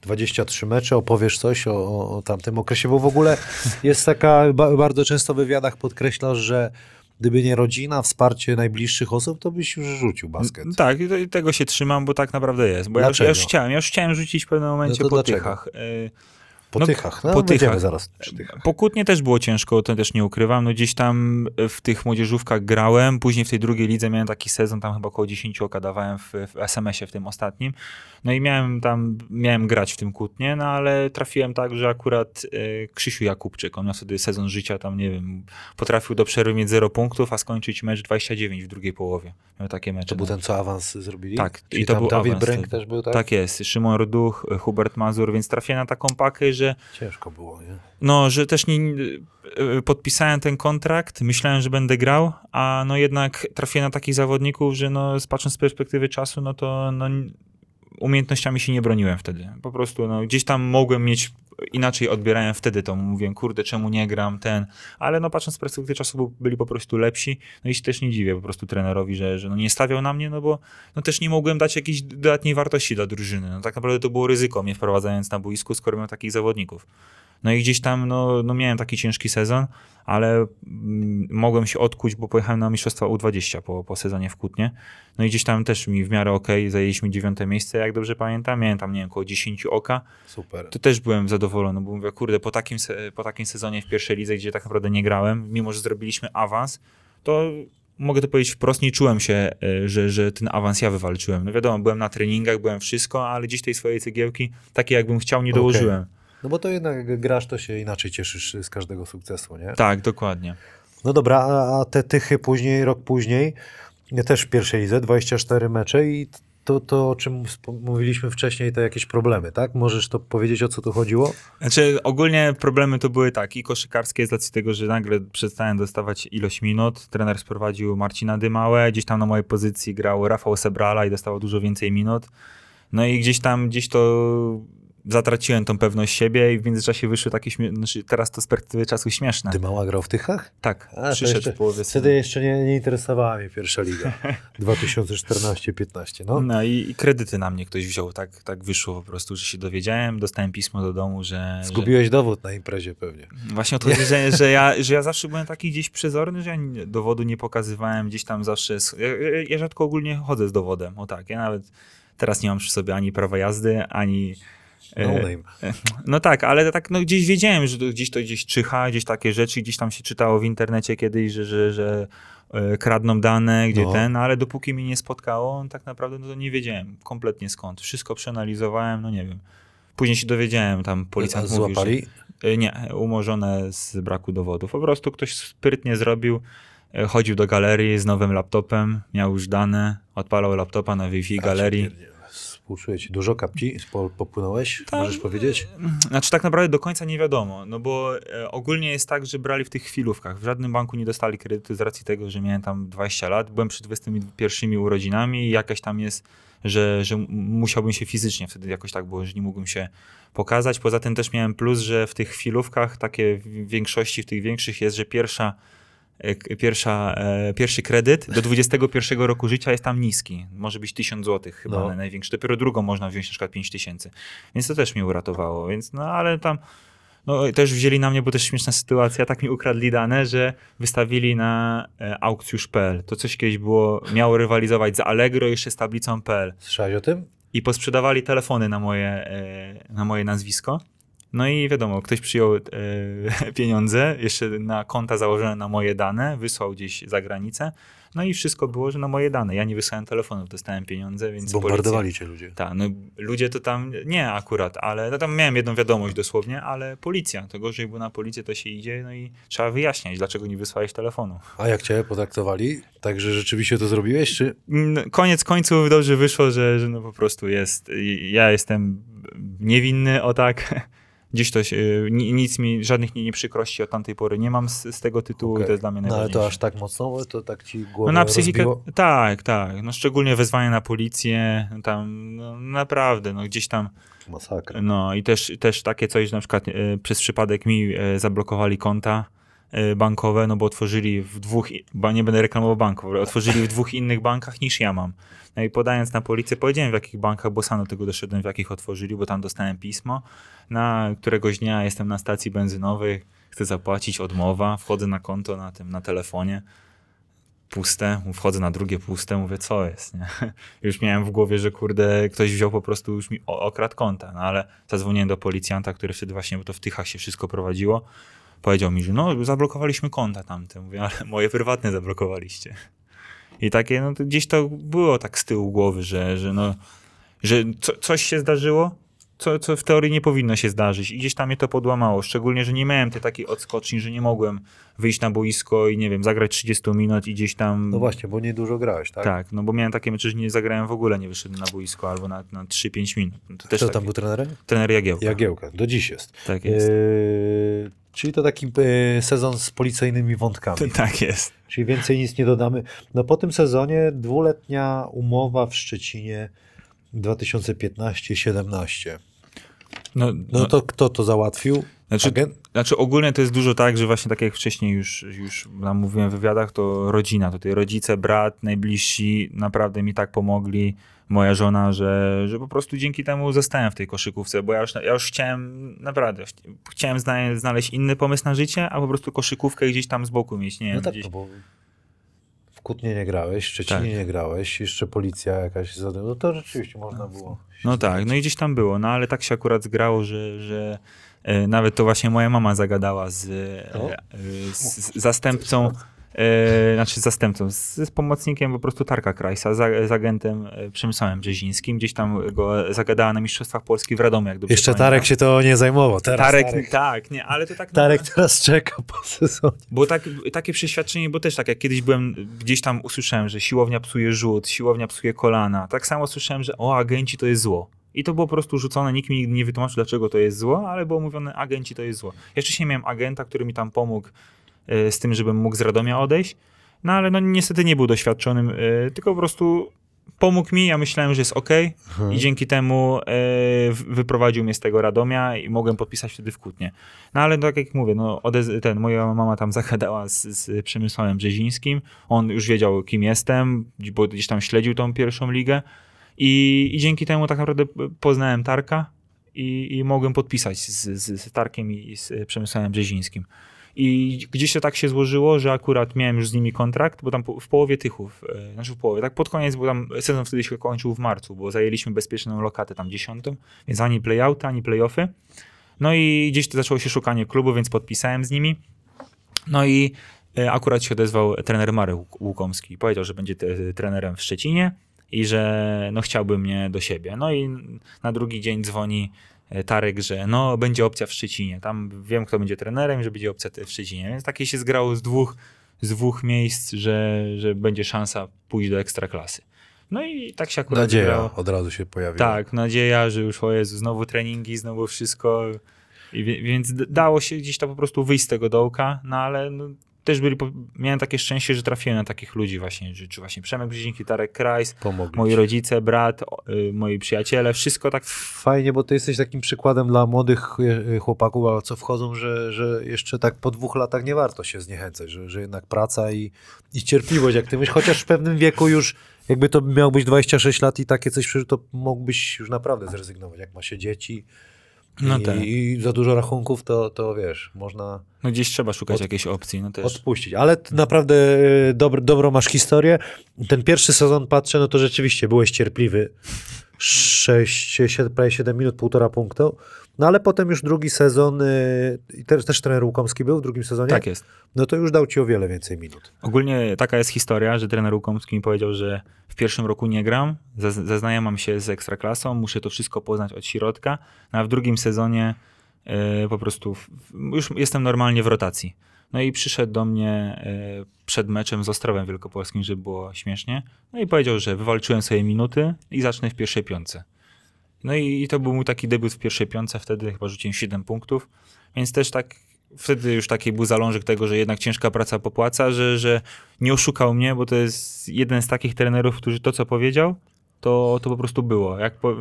23 mecze, opowiesz coś o, o, o tamtym okresie, bo w ogóle jest taka, ba, bardzo często w wywiadach podkreślasz, że gdyby nie rodzina, wsparcie najbliższych osób, to byś już rzucił basket. Tak, i to- i tego się trzymam, bo tak naprawdę jest. Bo ja już, ja już chciałem, ja już chciałem rzucić w pewnym momencie No po dlaczego? tychach. E, Po no, tychach, no po tychach. zaraz przy tychach. Po Kutnie też było ciężko, to też nie ukrywam. No gdzieś tam w tych młodzieżówkach grałem, później w tej drugiej lidze miałem taki sezon, tam chyba około 10 oka dawałem w, w SMS-ie w tym ostatnim. No i miałem tam, miałem grać w tym Kutnie, no ale trafiłem tak, że akurat e, Krzysiu Jakubczyk, on miał wtedy sezon życia tam, nie wiem, potrafił do przerwy mieć 0 punktów, a skończyć mecz 29 w drugiej połowie. Miał takie mecze. To był no. ten, co awans zrobili? Tak, Czyli i to tam był Dawid awans Bręk też był, tak? Tak jest, Szymon Ruduch, Hubert Mazur, więc trafiłem na taką pakę, że Ciężko było, nie? no, że też nie, y, podpisałem ten kontrakt, myślałem, że będę grał, a no jednak trafiłem na takich zawodników, że no, patrząc z perspektywy czasu, no to no, umiejętnościami się nie broniłem wtedy. Po prostu no, gdzieś tam mogłem mieć, inaczej odbierałem wtedy to, mówiłem, kurde, czemu nie gram, ten, ale no patrząc z perspektywy czasu byli po prostu lepsi, no i się też nie dziwię po prostu trenerowi, że, że no, nie stawiał na mnie, no bo no, też nie mogłem dać jakiejś dodatniej wartości dla drużyny. No, tak naprawdę to było ryzyko mnie wprowadzając na boisku, skoro miałem takich zawodników. No i gdzieś tam no, no miałem taki ciężki sezon, ale mm, mogłem się odkuć, bo pojechałem na mistrzostwa U20 po, po sezonie w Kutnie. No i gdzieś tam też mi w miarę okej, zajęliśmy dziewiąte miejsce, jak dobrze pamiętam. Miałem tam, nie wiem, około 10 oka. Super. To też byłem zadowolony, bo mówię, kurde, po takim, po takim sezonie w pierwszej lidze, gdzie tak naprawdę nie grałem, mimo że zrobiliśmy awans, to mogę to powiedzieć wprost, nie czułem się, e, że, że ten awans ja wywalczyłem. No wiadomo, byłem na treningach, byłem wszystko, ale gdzieś tej swojej cegiełki, takiej jakbym chciał, nie dołożyłem. No bo to jednak jak grasz, to się inaczej cieszysz z każdego sukcesu, nie? Tak, dokładnie. No dobra, a, te tychy później, rok później, ja też w pierwszej lidze, 24 mecze i to, to o czym mówiliśmy wcześniej, to jakieś problemy, tak? Możesz to powiedzieć, o co tu chodziło? Znaczy, ogólnie problemy to były tak, i koszykarskie z racji tego, że nagle przestałem dostawać ilość minut. Trener sprowadził Marcina Dymałę, gdzieś tam na mojej pozycji grał Rafał Sebrala i dostawał dużo więcej minut. No i gdzieś tam, gdzieś to zatraciłem tą pewność siebie i w międzyczasie wyszły takie, śmie- znaczy teraz to z perspektywy czasu śmieszne. Ty mała grał w tychach? Tak, A, przyszedł jeszcze- połowie Wtedy jeszcze nie, nie interesowała mnie pierwsza liga. 2014-15, no. No i, i kredyty na mnie ktoś wziął, tak, tak wyszło po prostu, że się dowiedziałem, dostałem pismo do domu, że... że... Zgubiłeś dowód na imprezie pewnie. Właśnie o to chodzi, że, że, ja, że ja zawsze byłem taki gdzieś przezorny, że ja dowodu nie pokazywałem, gdzieś tam zawsze... ja- ja rzadko ogólnie chodzę z dowodem, o tak, ja nawet teraz nie mam przy sobie ani prawa jazdy, ani... e, No name. No tak, ale tak no, gdzieś wiedziałem, że gdzieś to gdzieś czyha, gdzieś takie rzeczy, gdzieś tam się czytało w internecie kiedyś, że, że, że e, kradną dane, gdzie No. ten, ale dopóki mnie nie spotkało, tak naprawdę no, to nie wiedziałem kompletnie skąd. Wszystko przeanalizowałem, no nie wiem. Później się dowiedziałem, tam policjant A mówił, że... Złapali? E, Nie, umorzone z braku dowodów. Po prostu ktoś sprytnie zrobił, e, chodził do galerii z nowym laptopem, miał już dane, odpalał laptopa na Wi-Fi galerii. Współczuję ci. Dużo kapci po, popłynąłeś? Tam- Możesz powiedzieć? Znaczy tak naprawdę do końca nie wiadomo, no bo e, ogólnie jest tak, że brali w tych chwilówkach. W żadnym banku nie dostali kredytu z racji tego, że miałem tam 20 lat, byłem przed 21 urodzinami i jakaś tam jest, że, że musiałbym się fizycznie wtedy jakoś tak było, że nie mógłbym się pokazać. Poza tym też miałem plus, że w tych chwilówkach, takie w większości, w tych większych jest, że pierwsza e, Pierwsza, e, pierwszy kredyt do 21 roku życia jest tam niski. Może być 1000 zł chyba No. no. największy. Dopiero drugą można wziąć na przykład 5000. Więc to też mnie uratowało. Więc no ale tam no, też wzięli na mnie, bo też śmieszna sytuacja, tak mi ukradli dane, że wystawili na e, aukcjusz.pl. To coś kiedyś było, miało rywalizować z Allegro jeszcze z tablicą.pl. Słyszałeś o tym? I posprzedawali telefony na moje, e, na moje nazwisko. No i wiadomo, ktoś przyjął e, pieniądze, jeszcze na konta założone na moje dane, wysłał gdzieś za granicę. No i wszystko było, że na moje dane. Ja nie wysłałem telefonów, dostałem pieniądze, więc Bombardowali cię ludzie. tak, no ludzie to tam, nie akurat, ale no, tam miałem jedną wiadomość dosłownie, ale policja, to gorzej, bo na policję to się idzie, no i trzeba wyjaśniać, dlaczego nie wysłałeś telefonu. A jak cię potraktowali? Także rzeczywiście to zrobiłeś, czy? Mm, Koniec końców dobrze wyszło, że, że no po prostu jest, ja jestem niewinny, o tak, Gdzieś to się, y, ni- nic mi, żadnych nie, nie przykrości od tamtej pory nie mam z, z tego tytułu i Okej. to jest dla mnie No ale najważniejsze. to aż tak mocno, to tak ci głowę No na psychikę, rozbiło? tak, tak. No szczególnie wezwanie na policję, tam no, naprawdę, no gdzieś tam, Masakra. no i też, też takie coś, że na przykład e, przez przypadek mi e, zablokowali konta bankowe, no bo otworzyli w dwóch, nie będę reklamował banków, ale otworzyli w dwóch innych bankach niż ja mam. No i podając na policję, powiedziałem w jakich bankach, bo sam do tego doszedłem, w jakich otworzyli, bo tam dostałem pismo. Na któregoś dnia jestem na stacji benzynowej, chcę zapłacić, odmowa, wchodzę na konto na tym, na telefonie, puste, wchodzę na drugie puste, mówię, co jest, nie? Już miałem w głowie, że kurde, ktoś wziął po prostu już mi okradł konta, no ale zadzwoniłem do policjanta, który wtedy właśnie, bo to w Tychach się wszystko prowadziło, powiedział mi, że no, zablokowaliśmy konta tamte. Mówię, ale moje prywatne zablokowaliście. I takie, no to gdzieś to było tak z tyłu głowy, że, że no, że co, coś się zdarzyło, co, co w teorii nie powinno się zdarzyć. I gdzieś tam mnie to podłamało. Szczególnie, że nie miałem tej takiej odskoczni, że nie mogłem wyjść na boisko i nie wiem, zagrać 30 minut i gdzieś tam. No właśnie, bo niedużo grałeś, tak? Tak, no bo miałem takie mecze, że nie zagrałem w ogóle, nie wyszedłem na boisko albo na, na 3-5 minut. No to Kto taki, tam był trenerem? trener Jagiełka. Jagiełka, do dziś jest. Tak jest. Eee, czyli to taki e, sezon z policyjnymi wątkami. Tak jest. Czyli więcej nic nie dodamy. No po tym sezonie dwuletnia umowa w Szczecinie 2015-17. No, No to kto to załatwił? Znaczy, Agent? znaczy ogólnie to jest dużo tak, że właśnie tak jak wcześniej już, już nam mówiłem w wywiadach, to rodzina, tutaj rodzice, brat, najbliżsi naprawdę mi tak pomogli, moja żona, że, że po prostu dzięki temu zostałem w tej koszykówce, bo ja już, ja już chciałem, naprawdę, chciałem zna, znaleźć inny pomysł na życie, a po prostu koszykówkę gdzieś tam z boku mieć, nie No wiem, tak, gdzieś, no bo w Kutnie nie grałeś, w Szczecinie Tak. nie grałeś, jeszcze policja jakaś, no to rzeczywiście można było. No tak, no i gdzieś tam było, no ale tak się akurat zgrało, że, że e, nawet to właśnie moja mama zagadała z, e, e, z, z zastępcą, e, znaczy zastępcą, z, z pomocnikiem po prostu Tarka Krajsa, z, z agentem e, Przemysławem Brzezińskim, gdzieś tam go zagadała na Mistrzostwach Polski w Radomiu, jak Jeszcze pamiętam. Tarek się to nie zajmował. Teraz Tarek, Tarek, tak, nie, ale to tak Tarek teraz czeka po sezonie. Bo tak, takie przeświadczenie, bo też tak jak kiedyś byłem, gdzieś tam usłyszałem, że siłownia psuje rzut, siłownia psuje kolana. Tak samo słyszałem, że o, agenci to jest zło. I to było po prostu rzucone, nikt mi nigdy nie wytłumaczył, dlaczego to jest zło, ale było mówione, agenci to jest zło. Ja wcześniej miałem agenta, który mi tam pomógł z tym, żebym mógł z Radomia odejść, no ale no niestety nie był doświadczonym, e, tylko po prostu pomógł mi, ja myślałem, że jest ok i dzięki temu w- wyprowadził mnie z tego Radomia i mogłem podpisać wtedy w Kutnie. No ale tak jak mówię, no ten, moja mama tam zagadała z, z Przemysławem Brzezińskim, on już wiedział kim jestem, bo gdzieś tam śledził tą pierwszą ligę i, i dzięki temu tak naprawdę poznałem Tarka i, i mogłem podpisać z, z, z Tarkiem i z Przemysławem Brzezińskim. I gdzieś to tak się złożyło, że akurat miałem już z nimi kontrakt, bo tam w połowie Tychów, e, znaczy w połowie, tak pod koniec, bo tam sezon wtedy się kończył w marcu, bo zajęliśmy bezpieczną lokatę tam dziesiątą, więc ani playouty, ani playoffy. No i gdzieś to zaczęło się szukanie klubu, więc podpisałem z nimi. No i e, akurat się odezwał trener Łuk- Łukomski. Powiedział, że będzie trenerem w Szczecinie i że no, chciałby mnie do siebie. No i na drugi dzień dzwoni Tarek, że no będzie opcja w Szczecinie. Tam wiem, kto będzie trenerem, że będzie opcja w Szczecinie. Więc takie się zgrało z dwóch, z dwóch miejsc, że, że będzie szansa pójść do ekstraklasy. No i tak się akurat Nadzieja zgrało. od razu się pojawiła. Tak, nadzieja, że już o Jezu, znowu treningi, znowu wszystko. I więc dało się gdzieś to po prostu wyjść z tego dołka, no ale no, też byli, miałem takie szczęście, że trafiłem na takich ludzi właśnie, że, czy właśnie Przemek Brzeziński, Tarek Krajs, Pomogli moi ci. rodzice, brat, y, moi przyjaciele, wszystko tak Fajnie, bo ty jesteś takim przykładem dla młodych e, chłopaków, a co wchodzą, że, że jeszcze tak po dwóch latach nie warto się zniechęcać, że, że jednak praca i, i cierpliwość, jak ty myślisz, chociaż w pewnym wieku już, jakby to miał być 26 lat i takie coś to mógłbyś już naprawdę zrezygnować, jak ma się dzieci No i, tak. i za dużo rachunków, to, to wiesz, można No gdzieś trzeba szukać Od- jakiejś opcji, no też. odpuścić. Ale naprawdę e, dobr, dobrą masz historię. Ten pierwszy sezon patrzę, no to rzeczywiście byłeś cierpliwy. 6, 7, prawie 7 minut, półtora punktu. No ale potem już drugi sezon, i też, też trener Łukomski był w drugim sezonie, Tak jest. no to już dał ci o wiele więcej minut. Ogólnie taka jest historia, że trener Łukomski mi powiedział, że w pierwszym roku nie gram, zaz- zaznajomam się z ekstraklasą, muszę to wszystko poznać od środka, no a w drugim sezonie e, po prostu w, już jestem normalnie w rotacji. No i przyszedł do mnie e, przed meczem z Ostrowem Wielkopolskim, żeby było śmiesznie, no i powiedział, że wywalczyłem sobie minuty i zacznę w pierwszej piątce. No i, i to był mój taki debiut w pierwszej piątce, wtedy chyba rzuciłem 7 punktów, więc też tak wtedy już taki był zalążek tego, że jednak ciężka praca popłaca, że, że nie oszukał mnie, bo to jest jeden z takich trenerów, którzy to, co powiedział, to, to po prostu było. Jak po,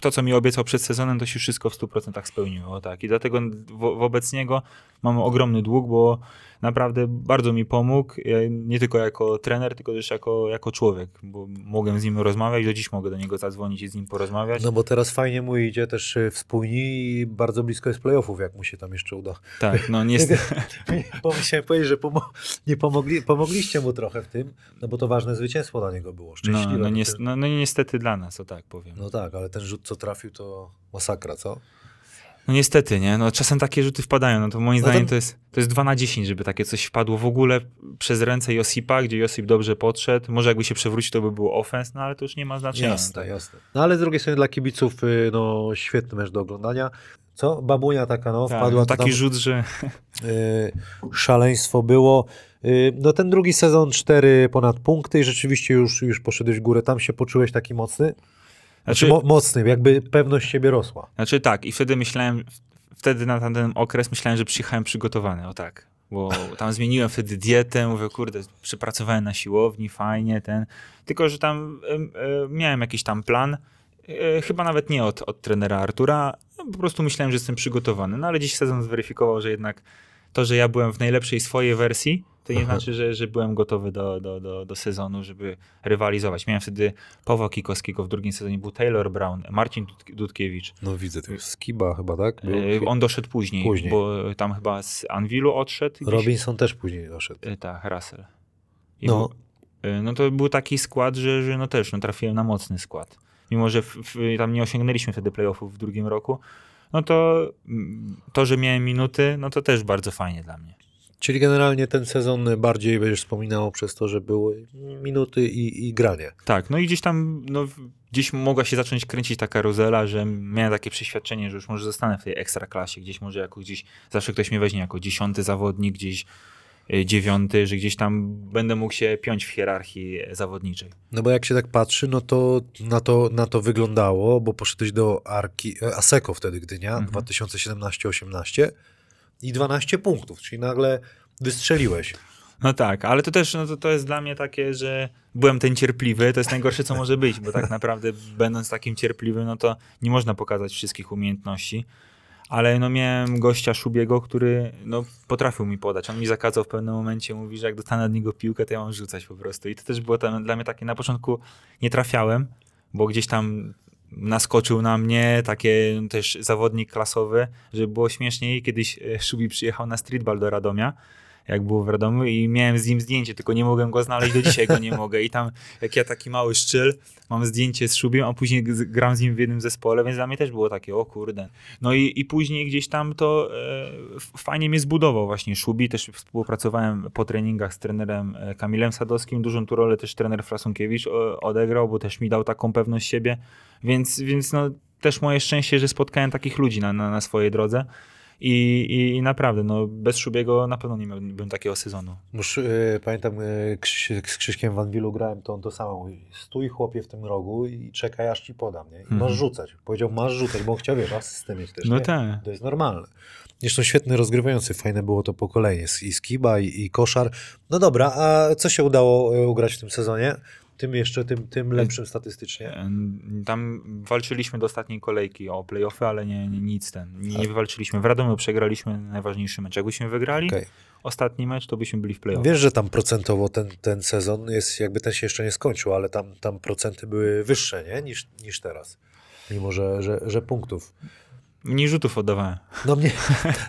to, co mi obiecał przed sezonem, to się wszystko w 100% spełniło. Tak. I dlatego wo, wobec niego mam ogromny dług, bo naprawdę bardzo mi pomógł, e, nie tylko jako trener, tylko też jako, jako człowiek, bo mogłem z nim rozmawiać, do dziś mogę do niego zadzwonić i z nim porozmawiać. No bo teraz fajnie mu idzie też y, wspólni i bardzo blisko jest playoffów, jak mu się tam jeszcze uda. Tak, no niestety. Chciałem powiedzieć, że pomo- nie pomogli, pomogliście mu trochę w tym, no bo to ważne zwycięstwo dla niego było. No, Szczęśliwe. no, bo nies- ten- no, no niestety dla nas, to tak powiem. no tak, ale ten rzut, co trafił, to masakra, co? No niestety, nie? No czasem takie rzuty wpadają, no to moim No zdaniem to- jest, to jest 2 na 10, żeby takie coś wpadło w ogóle przez ręce Josipa, gdzie Josip dobrze podszedł. Może jakby się przewrócił, to by było offense, no ale to już nie ma znaczenia. Jasne, tak. jasne. No ale z drugiej strony dla kibiców, y, no świetny mecz do oglądania. Co? Babunia taka, no, Tak, wpadła to taki tam, rzut, że y, szaleństwo było. Y, no ten drugi sezon, cztery ponad punkty i rzeczywiście już, już poszedłeś w górę. Tam się poczułeś taki mocny? Znaczy, Znaczy- mo- mocny, jakby pewność siebie rosła. Znaczy tak, i wtedy myślałem, wtedy na tamten okres myślałem, że przyjechałem przygotowany, o tak. Bo tam zmieniłem wtedy dietę, mówię, kurde, przepracowałem na siłowni, fajnie, ten. Tylko, że tam em, e, miałem jakiś tam plan, e, chyba nawet nie od, od trenera Artura, no, po prostu myślałem, że jestem przygotowany. No ale dziś sezon zweryfikował, że jednak to, że ja byłem w najlepszej swojej wersji, to nie Aha. znaczy, że, że byłem gotowy do, do, do, do sezonu, żeby rywalizować. Miałem wtedy Pawła Kikowskiego, w drugim sezonie był Taylor Brown, Marcin Dud- Dudkiewicz. No widzę, to jest Skiba chyba, tak? Był. E, On doszedł później, Później. bo tam chyba z Anwilu odszedł. gdzieś- Robinson też później doszedł. E, Tak, Russell. I No. Był, e, no to był taki skład, że, że no też no trafiłem na mocny skład. Mimo, że w, w, tam nie osiągnęliśmy wtedy playoffów w drugim roku, no to mm, to, że miałem minuty, no to też bardzo fajnie dla mnie. Czyli generalnie ten sezon bardziej będziesz wspominał przez to, że były minuty i, i granie. Tak, no i gdzieś tam, no, gdzieś mogła się zacząć kręcić ta karuzela, że miałem takie przeświadczenie, że już może zostanę w tej ekstraklasie, gdzieś może jako gdzieś, zawsze ktoś mnie weźmie jako dziesiąty zawodnik, gdzieś dziewiąty, że gdzieś tam będę mógł się piąć w hierarchii zawodniczej. No bo jak się tak patrzy, no to na to, na to wyglądało, bo poszedłeś do Arki, e, Aseko wtedy Gdynia, Mhm. 2017-18 i 12 punktów, czyli nagle wystrzeliłeś. No tak, ale to też no to, to jest dla mnie takie, że byłem ten cierpliwy, to jest najgorsze, co może być, bo tak naprawdę będąc takim cierpliwym, no to nie można pokazać wszystkich umiejętności. Ale no miałem gościa Szubiego, który no, potrafił mi podać. On mi zakazał w pewnym momencie, mówi, że jak dostanę od niego piłkę, to ja mam rzucać po prostu. I to też było tam, dla mnie takie, na początku nie trafiałem, bo gdzieś tam naskoczył na mnie, takie też zawodnik klasowy, żeby było śmieszniej. Kiedyś e, Szubi przyjechał na streetball do Radomia, jak było w Radomiu i miałem z nim zdjęcie, tylko nie mogłem go znaleźć, do dzisiaj go nie mogę. I tam, jak ja taki mały szczyl, mam zdjęcie z Szubiem, a później gram z nim w jednym zespole, więc dla mnie też było takie, o kurde. No i, i później gdzieś tam to e, fajnie mnie zbudował właśnie Szubi, też współpracowałem po treningach z trenerem e, Kamilem Sadowskim, dużą tu rolę też trener Frasunkiewicz o, odegrał, bo też mi dał taką pewność siebie, więc, więc no też moje szczęście, że spotkałem takich ludzi na, na, na swojej drodze. I, i, I naprawdę, no bez Szubiego na pewno nie miałbym takiego sezonu. Musz, e, pamiętam, e, Krzyś, z Krzyśkiem w Anwilu grałem, to on to samo mówi. Stój chłopie w tym rogu i czekaj, aż ci podam. Nie? I Mhm. masz rzucać. Powiedział, masz rzucać, bo chciał, wiesz, asystę mieć też. No tak. To jest normalne. Zresztą świetny rozgrywający, fajne było to pokolenie. I Skiba, i, i Koszar. No dobra, a co się udało e, ugrać w tym sezonie? Tym jeszcze, tym, tym lepszym statystycznie. Em, Tam walczyliśmy do ostatniej kolejki o playoffy, ale nie, nie nic ten. Nie, nie wywalczyliśmy. W Radomiu przegraliśmy najważniejszy mecz. Jakbyśmy wygrali Okej. ostatni mecz, to byśmy byli w playoffach. Wiesz, że tam procentowo ten, ten sezon jest, jakby ten się jeszcze nie skończył, ale tam, tam procenty były wyższe nie? Niż, niż teraz. Mimo, że, że, że punktów. Mniej rzutów oddawałem. No mnie,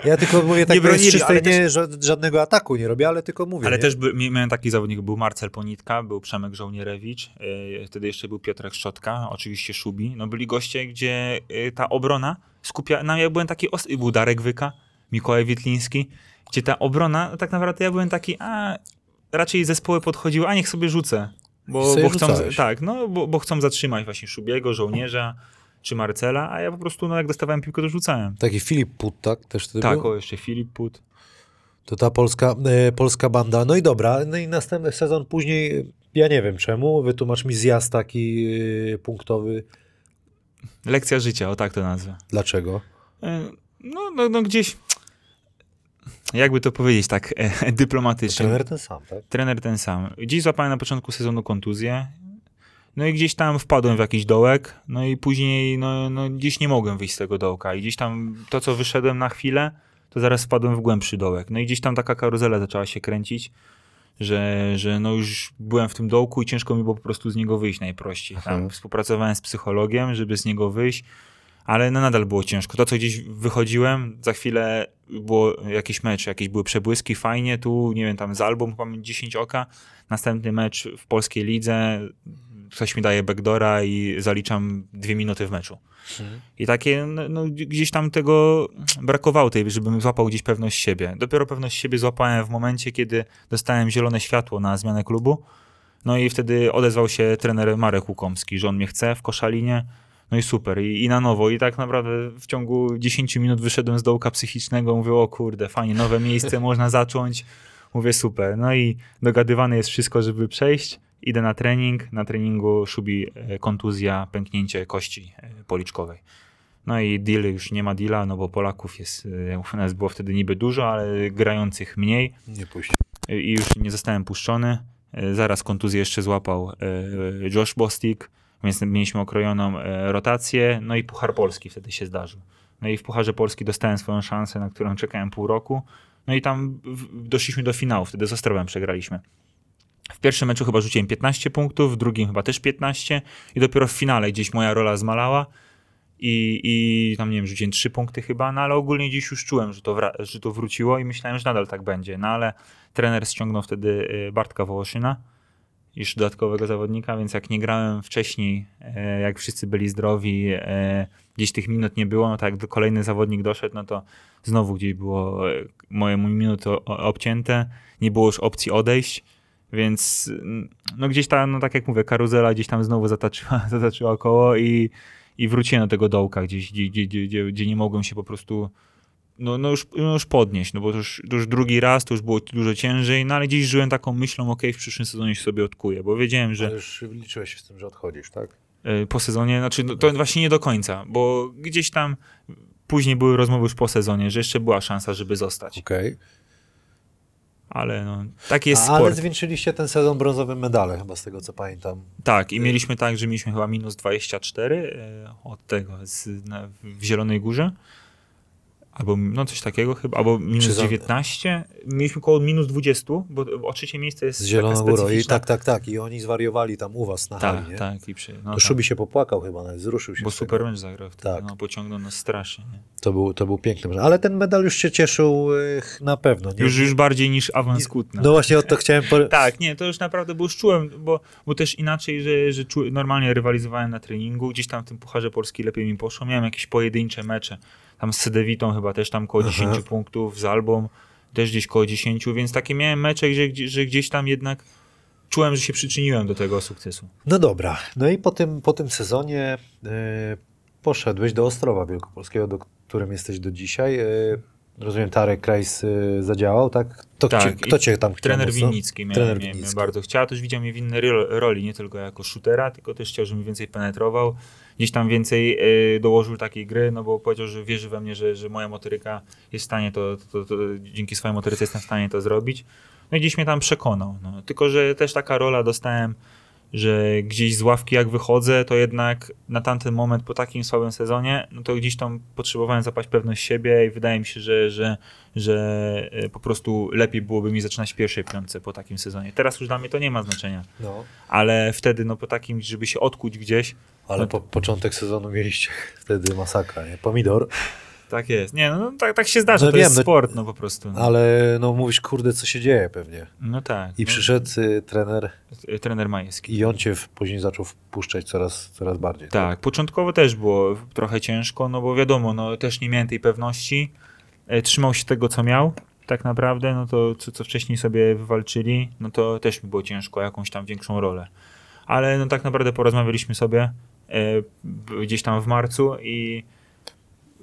ja tylko mówię tak Nie bronili, czystej, ale też- nie, ża- żadnego ataku nie robię, ale tylko mówię. Ale nie? też by, mia- miałem taki zawodnik, był Marcel Ponitka, był Przemek Żołnierewicz, yy, wtedy jeszcze był Piotrek Szczotka, oczywiście Szubi. No byli goście, gdzie yy, ta obrona skupia... No ja byłem taki, os- był Darek Wyka, Mikołaj Witliński, gdzie ta obrona, no tak naprawdę ja byłem taki, a raczej zespoły podchodziły, a niech sobie rzucę. Bo, bo chcą, tak, no bo, bo chcą zatrzymać właśnie Szubiego, Żołnierza czy Marcela, a ja po prostu, no jak dostawałem piłkę, to rzucałem. Taki Filip Put, tak? Też wtedy Tak, był? o jeszcze Filip Put. To ta polska, e, polska banda. No i dobra, no i następny sezon później, ja nie wiem czemu, wytłumacz mi zjazd taki e, punktowy. lekcja życia, o tak to nazwę. Dlaczego? E, No, no, no gdzieś, jakby to powiedzieć tak e, dyplomatycznie. Trener ten sam, tak? Trener ten sam. Dziś złapałem na początku sezonu kontuzję. No i gdzieś tam wpadłem w jakiś dołek, no i później no, no gdzieś nie mogłem wyjść z tego dołka i gdzieś tam to, co wyszedłem na chwilę, to zaraz wpadłem w głębszy dołek. No i gdzieś tam taka karuzela zaczęła się kręcić, że, że no już byłem w tym dołku i ciężko mi było po prostu z niego wyjść najprościej. Tam Mhm. współpracowałem z psychologiem, żeby z niego wyjść, ale no nadal było ciężko. To, co gdzieś wychodziłem, za chwilę było jakieś mecze, jakieś były przebłyski, fajnie, tu, nie wiem, tam z album mam 10 oka, następny mecz w polskiej lidze, ktoś mi daje backdora i zaliczam dwie minuty w meczu. I takie, no, no, gdzieś tam tego brakowało, tej, żebym złapał gdzieś pewność siebie. Dopiero pewność siebie złapałem w momencie, kiedy dostałem zielone światło na zmianę klubu. No i wtedy odezwał się trener Marek Łukomski, że on mnie chce w koszalinie. No i super, i, i na nowo. I tak naprawdę w ciągu 10 minut wyszedłem z dołka psychicznego, mówię, o kurde, fajnie, nowe miejsce, można zacząć. Mówię, super. No i dogadywane jest wszystko, żeby przejść. Idę na trening, na treningu szubi e, kontuzja, pęknięcie kości e, policzkowej. No i deal już nie ma deala, no bo Polaków jest, e, nas było wtedy niby dużo, ale grających mniej Nie puść. i już nie zostałem puszczony. Zaraz kontuzję jeszcze złapał Josh Bostik, więc mieliśmy okrojoną rotację, no i Puchar Polski wtedy się zdarzył. No i w Pucharze Polski dostałem swoją szansę, na którą czekałem pół roku. No i tam doszliśmy do finału, wtedy z Ostrowem przegraliśmy. W pierwszym meczu chyba rzuciłem 15 punktów, w drugim chyba też 15 i dopiero w finale gdzieś moja rola zmalała i, i tam nie wiem, rzuciłem 3 punkty chyba, no ale ogólnie dziś już czułem, że to, że to wróciło i myślałem, że nadal tak będzie. No ale trener ściągnął wtedy y, Bartka Wołoszyna, już dodatkowego zawodnika, więc jak nie grałem wcześniej, e, jak wszyscy byli zdrowi, e, gdzieś tych minut nie było, no tak jak kolejny zawodnik doszedł, no to znowu gdzieś było e, moje minuty obcięte, nie było już opcji odejść, więc no gdzieś tam, no tak jak mówię, karuzela gdzieś tam znowu zataczyła, zataczyła koło i, i wróciłem do tego dołka gdzieś, gdzie, gdzie, gdzie, gdzie, nie mogłem się po prostu no, no, już, no już podnieść, no bo to już, to już drugi raz, to już było dużo ciężej, no ale gdzieś żyłem taką myślą, okej, w przyszłym sezonie się sobie odkuję, bo wiedziałem, że Ale już liczyłeś się z tym, że odchodzisz, tak? y, po sezonie, znaczy no, to właśnie nie do końca, bo gdzieś tam później były rozmowy już po sezonie, że jeszcze była szansa, żeby zostać, Okej. Ale no, taki jest A, Ale sport. zwieńczyliście ten sezon brązowym medalem, chyba z tego co pamiętam. Tak, i mieliśmy tak, że mieliśmy chyba minus 24 y, od tego z, na, w Zielonej Górze. Albo no coś takiego chyba, albo minus Czy za- 19. Mieliśmy koło minus 20, bo o trzecie miejsce jest Z Zieloną Górą. I tak, tak, tak. I oni zwariowali tam u was na hali, Tak, nie? tak. I przy, no, To tak. Szubi się popłakał chyba, nawet wzruszył się. Bo super mecz zagrał wtedy, Tak. no, pociągnął nas strasznie. Nie? To był, to był piękny mecz. Ale ten medal już się cieszył na pewno. Nie? Już, już bardziej niż awans Kutna. No właśnie o to chciałem... Po... Tak, nie, to już naprawdę, bo już czułem, bo, bo też inaczej, że, że czu, normalnie rywalizowałem na treningu, gdzieś tam w tym Pucharze Polski lepiej mi poszło, miałem jakieś pojedyncze mecze, tam z Sedewitą chyba też tam koło Aha. 10 punktów, z Albą też gdzieś koło 10, więc takie miałem mecze, że, gdzie- że gdzieś tam jednak czułem, że się przyczyniłem do tego sukcesu. No dobra. No i po tym, po tym sezonie y, poszedłeś do Ostrowa Wielkopolskiego, do którym jesteś do dzisiaj. Y, rozumiem, Tarek Krajs y, zadziałał, tak? Kto, Tak, cię, i kto cię tam chciał Trener? Winnicki mnie, Trener mnie, mnie Winnicki. bardzo chciał, też widział mnie w innej ro- roli, nie tylko jako shootera, tylko też chciał, żebym więcej penetrował, gdzieś tam więcej y, dołożył takiej gry, no bo powiedział, że wierzy we mnie, że, że moja motoryka jest w stanie to, to, to, dzięki swojej motoryce jestem w stanie to zrobić. No i gdzieś mnie tam przekonał, no. tylko że też taka rola dostałem, że gdzieś z ławki jak wychodzę, to jednak na tamten moment po takim słabym sezonie, no to gdzieś tam potrzebowałem zapaść pewność siebie i wydaje mi się, że, że, że e, po prostu lepiej byłoby mi zaczynać w pierwszej piątce po takim sezonie. Teraz już dla mnie to nie ma znaczenia, No, ale wtedy no po takim, żeby się odkuć gdzieś, ale po, początek sezonu mieliście wtedy masakra, nie? Pomidor. Tak jest. Nie, no, no tak, tak się zdarza, No to wiem, jest no- sport, no po prostu. No, Ale no mówisz, kurde, co się dzieje pewnie. no tak. I przyszedł y, trener e, Trener Majewski. i on cię w- później zaczął wpuszczać coraz, coraz bardziej. Tak, początkowo też było trochę ciężko, no bo wiadomo, no też nie miałem tej pewności. E, Trzymał się tego, co miał, tak naprawdę, no to co, co wcześniej sobie wywalczyli, no to też mi było ciężko, jakąś tam większą rolę. Ale no tak naprawdę porozmawialiśmy sobie e, gdzieś tam w marcu i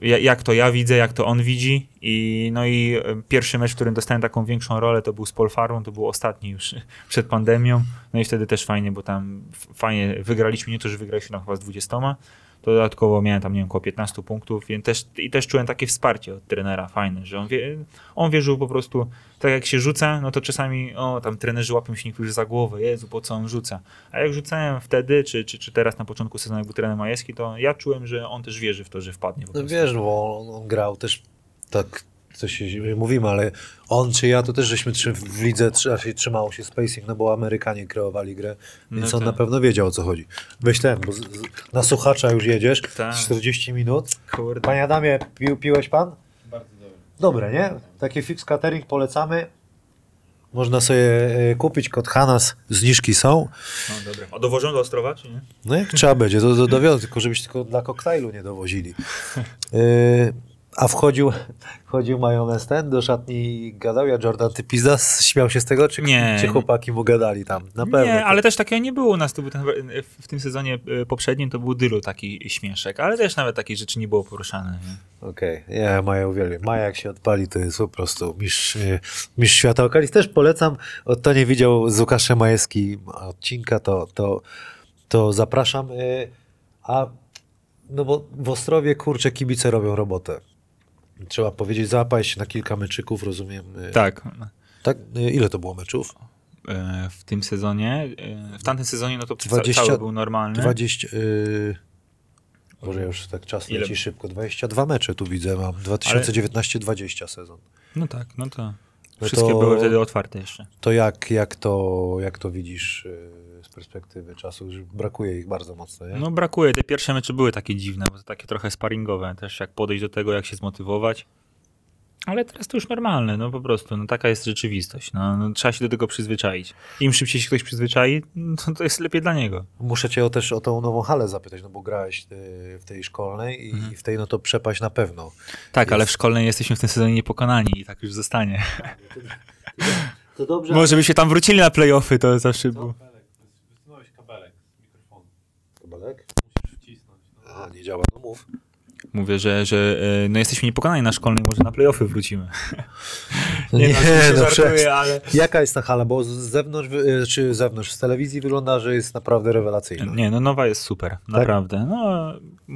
jak to ja widzę, jak to on widzi. I no i pierwszy mecz, w którym dostałem taką większą rolę, to był z Polfarmą, to był ostatni już przed pandemią, no i wtedy też fajnie, bo tam fajnie wygraliśmy, nie to, że wygraliśmy tam chyba z 20, to dodatkowo miałem tam, nie wiem, około 15 punktów więc też, i też czułem takie wsparcie od trenera fajne, że on, wie, on wierzył po prostu, tak jak się rzuca, no to czasami, o, tam trenerzy łapią się niektórzy za głowę, Jezu, po co on rzuca. A jak rzucałem wtedy, czy, czy, czy teraz na początku sezonu, jak był trener Majewski, to ja czułem, że on też wierzy w to, że wpadnie No wiesz, bo on, on grał też tak, co się mówimy, ale on czy ja to też żeśmy trzy, w lidze raczej trzymało się spacing, no bo Amerykanie kreowali grę, więc No on tak. na pewno wiedział o co chodzi. Ten, bo z, z, na słuchacza już jedziesz, Tak. 40 minut. Kurde. Panie Adamie, pił, piłeś pan? Bardzo dobre. Dobre, nie? Taki fix catering polecamy. Można sobie e, kupić kod Hanas, zniżki są. No dobra. A dowożą do Ostrowa, czy nie? No jak trzeba będzie, to, to dowiozą, tylko żebyś tylko dla koktajlu nie dowozili. Yy, a wchodził, wchodził majonez ten do szatni i gadał, ja Jordan, ty pizda, śmiał się z tego, czy, Nie. czy chłopaki mu gadali tam? Na pewno. Nie, ale też takiego nie było u nas. To był ten, w tym sezonie e, poprzednim to był Dylu taki śmieszek, ale też nawet takich rzeczy nie było poruszane. Okej, ja Maja uwielbiam. Maja jak się odpali, to jest po prostu mistrz, yy, mistrz świata. Okalis też polecam, o to nie widział z Łukaszem Majewski odcinka, to, to, to zapraszam. Yy, a no bo w Ostrowie, kurczę, kibice robią robotę. Trzeba powiedzieć, zapaść się na kilka meczyków, rozumiem. yy, Tak. Tak? Yy, Ile to było meczów? E, W tym sezonie, w tamtym sezonie, no to 20 cały był normalny. 20. Yy... Może już tak czas Ile? leci szybko. 22 mecze tu widzę mam. 2019-20 sezon. No tak, no to No wszystkie to- były wtedy otwarte jeszcze. To jak, jak, to, jak to widzisz yy, perspektywy czasu? Że brakuje ich bardzo mocno, nie? No brakuje, te pierwsze mecze były takie dziwne, bo to takie trochę sparingowe, też jak podejść do tego, jak się zmotywować. Ale teraz to już normalne, no po prostu, no taka jest rzeczywistość, no, no trzeba się do tego przyzwyczaić. Im szybciej się ktoś przyzwyczai, no, to jest lepiej dla niego. Muszę cię o, też o tą nową halę zapytać, no bo grałeś yy, w tej szkolnej i, Mhm. i w tej no to przepaść na pewno. Tak, ale Jest. w szkolnej jesteśmy w tym sezonie niepokonani i tak już zostanie. To dobrze. Może by się tam wrócili na playoffy, to zawsze było. Wysunąłeś kabelek z mikrofonu. Kabalek? Musisz wcisnąć. No. A, nie działa, no mów. Mówię, że, że e, no jesteśmy niepokonani na szkolnej, może na playoffy wrócimy. Nie, Nie, no, no, żartuję, ale... Jaka jest ta hala? Bo z zewnątrz, wy- czy zewnątrz, z telewizji wygląda, że jest naprawdę rewelacyjna. Nie, no nowa jest super, naprawdę. No,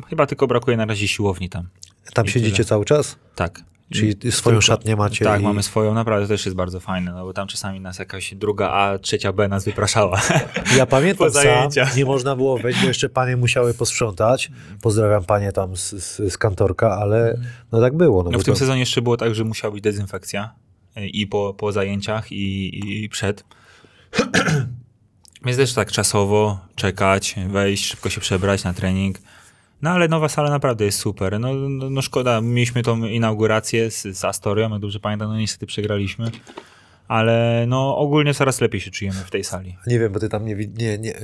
chyba tylko brakuje na razie siłowni tam. Tam I siedzicie tyle. cały czas? Tak. Czyli swoją szatnię macie Tak, i- mamy swoją, naprawdę też jest bardzo fajne, no bo tam czasami nas jakaś druga A, trzecia B nas wypraszała. Ja pamiętam sam, nie można było wejść, bo jeszcze panie musiały posprzątać. Pozdrawiam panie tam z, z, z kantorka, ale no tak było. No, No w tym to, sezonie jeszcze było tak, że musiała być dezynfekcja y, i po, po zajęciach i, i przed. Więc też tak czasowo czekać, wejść, szybko się przebrać na trening. No ale nowa sala naprawdę jest super. No, no, no szkoda, mieliśmy tą inaugurację z, z Astorią, jak dobrze pamiętam, no niestety przegraliśmy. Ale no ogólnie coraz lepiej się czujemy w tej sali. Nie wiem, bo ty tam nie, nie, nie,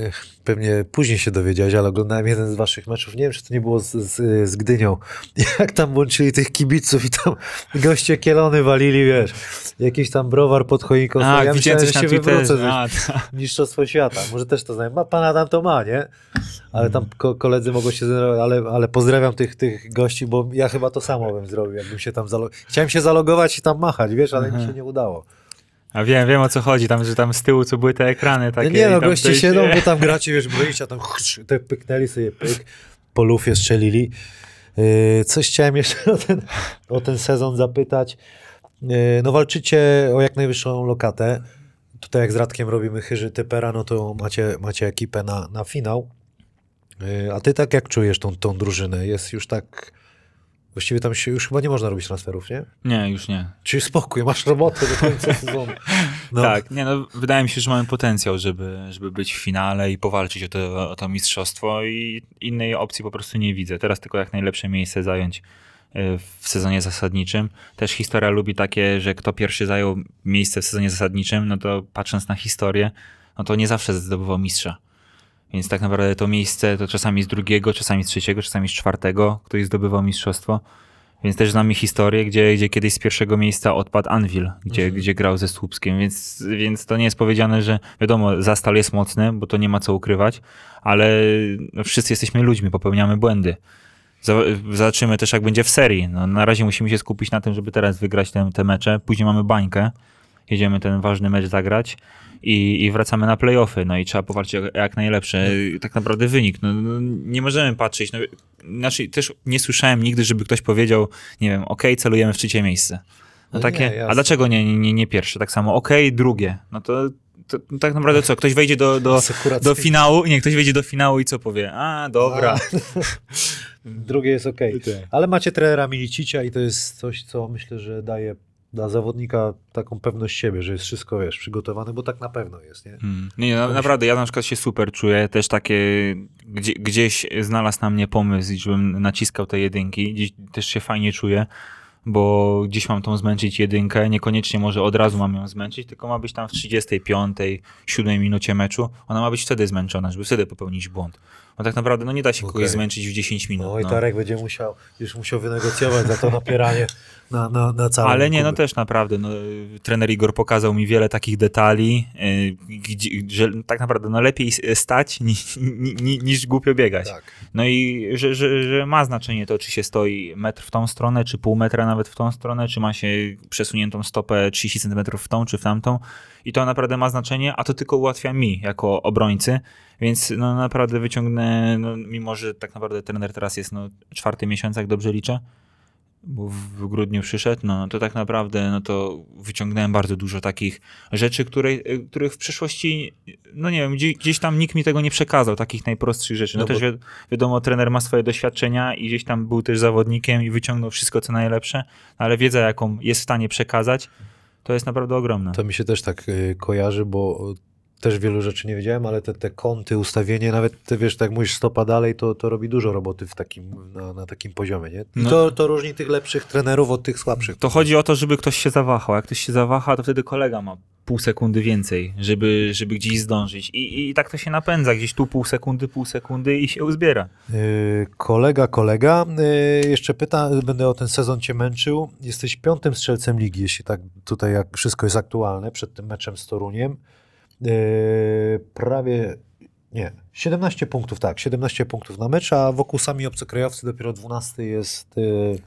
pewnie później się dowiedziałeś, ale oglądałem jeden z waszych meczów. Nie wiem, czy to nie było z, z, z Gdynią. Jak tam łączyli tych kibiców i tam goście kielony walili, wiesz. Jakiś tam browar pod choinką. stał. ja myślałem, że się wywrócę. ze- A, ta. Mistrzostwo świata. Może też to znają. Ma pan Adam to ma, nie? Ale tam ko- koledzy mogą się ale, ale pozdrawiam tych, tych gości, bo ja chyba to samo bym zrobił, jakbym się tam zalogował. Chciałem się zalogować i tam machać, wiesz, ale mi się nie udało. A wiem, wiem o co chodzi, tam, że tam z tyłu co były te ekrany takie. nie no, i tam goście siedzą, bo tam gracie, wiesz, broicie, a tam te pyknęli sobie pyk, po lufie strzelili. Yy, coś chciałem jeszcze o ten, o ten sezon zapytać. Yy, no walczycie o jak najwyższą lokatę. Tutaj jak z Radkiem robimy chyży typera, no to macie, macie ekipę na, na finał. Yy, a ty tak jak czujesz tą, tą drużynę? Jest już tak... Właściwie tam się już chyba nie można robić transferów, nie? Nie, już nie. Czyli spokój, masz robotę do końca sezonu. No. Tak, nie no, wydaje mi się, że mamy potencjał, żeby, żeby być w finale i powalczyć o to, o to mistrzostwo i innej opcji po prostu nie widzę. Teraz tylko jak najlepsze miejsce zająć y, w sezonie zasadniczym. Też historia lubi takie, że kto pierwszy zajął miejsce w sezonie zasadniczym, no to patrząc na historię, no to nie zawsze zdobywał mistrza. Więc tak naprawdę to miejsce to czasami z drugiego, czasami z trzeciego, czasami z czwartego ktoś zdobywał mistrzostwo. Więc też znamy historię, gdzie, gdzie kiedyś z pierwszego miejsca odpadł Anvil, gdzie, gdzie grał ze Słupskiem, więc, więc to nie jest powiedziane, że wiadomo, Zastal jest mocny, bo to nie ma co ukrywać, ale no, wszyscy jesteśmy ludźmi, popełniamy błędy. Zo- Zobaczymy też, jak będzie w serii. No, na razie musimy się skupić na tym, żeby teraz wygrać te, te mecze. Później mamy bańkę. Jedziemy ten ważny mecz zagrać i, i wracamy na playoffy, no i trzeba powalczyć jak, jak najlepsze, tak naprawdę wynik. No, no, nie możemy patrzeć, no, znaczy też nie słyszałem nigdy, żeby ktoś powiedział, nie wiem, okej, celujemy w trzecie miejsce. No Ale takie, nie, a dlaczego nie, nie, nie, pierwsze? Tak samo, okej, drugie. No to, to, tak naprawdę co, ktoś wejdzie do, do, do finału, nie, ktoś wejdzie do finału i co powie? A, dobra. Drugie jest ok. Ale macie trenera Milicicia i to jest coś, co myślę, że daje dla zawodnika taką pewność siebie, że jest wszystko, wiesz, przygotowane, bo tak na pewno jest, nie? Hmm. Nie, na, naprawdę, ja na przykład się super czuję, też takie, gdzie, gdzieś znalazł na mnie pomysł, żebym naciskał te jedynki, gdzieś też się fajnie czuję, bo gdzieś mam tą zmęczyć jedynkę, niekoniecznie może od razu mam ją zmęczyć, tylko ma być tam w 35, 7 minucie meczu, ona ma być wtedy zmęczona, żeby wtedy popełnić błąd. Bo tak naprawdę, no nie da się kogoś Okej. zmęczyć w 10 minut. No i no. Tarek będzie musiał, już musiał wynegocjować za to napieranie na, na, na całym Ale nie, no też naprawdę. No, trener Igor pokazał mi wiele takich detali, y, gdzie, że tak naprawdę no, lepiej stać niż, ni- niż głupio biegać. Tak. No i że, że, że ma znaczenie to, czy się stoi metr w tą stronę, czy pół metra nawet w tą stronę, czy ma się przesuniętą stopę 30 cm w tą, czy w tamtą. I to naprawdę ma znaczenie, a to tylko ułatwia mi jako obrońcy, więc no naprawdę wyciągnę, no, mimo że tak naprawdę trener teraz jest no, czwarty miesiąc, jak dobrze liczę, bo w, w grudniu przyszedł, no to tak naprawdę no to wyciągnąłem bardzo dużo takich rzeczy, które, y, których w przeszłości, no nie wiem, gdzieś, gdzieś tam nikt mi tego nie przekazał, takich najprostszych rzeczy. No, No też wi- wiadomo, trener ma swoje doświadczenia i gdzieś tam był też zawodnikiem i wyciągnął wszystko co najlepsze, ale wiedza jaką jest w stanie przekazać, to jest naprawdę ogromna. To mi się też tak y, kojarzy, bo też wielu rzeczy nie wiedziałem, ale te, te kąty, ustawienie, nawet ty wiesz, tak mówisz stopa dalej, to, to robi dużo roboty w takim, na, na takim poziomie, nie? I No. to, to różni tych lepszych trenerów od tych słabszych. To chodzi o to, żeby ktoś się zawahał. Jak ktoś się zawaha, to wtedy kolega ma pół sekundy więcej, żeby, żeby gdzieś zdążyć. I, I tak to się napędza. Gdzieś tu pół sekundy, pół sekundy i się uzbiera. Y, kolega, kolega, y, jeszcze pyta, będę o ten sezon cię męczył. Jesteś piątym strzelcem ligi, jeśli tak tutaj jak wszystko jest aktualne, przed tym meczem z Toruniem. Y, prawie, nie, 17 punktów, tak, 17 punktów na mecz, a wokół sami obcokrajowcy dopiero 12 jest y, y,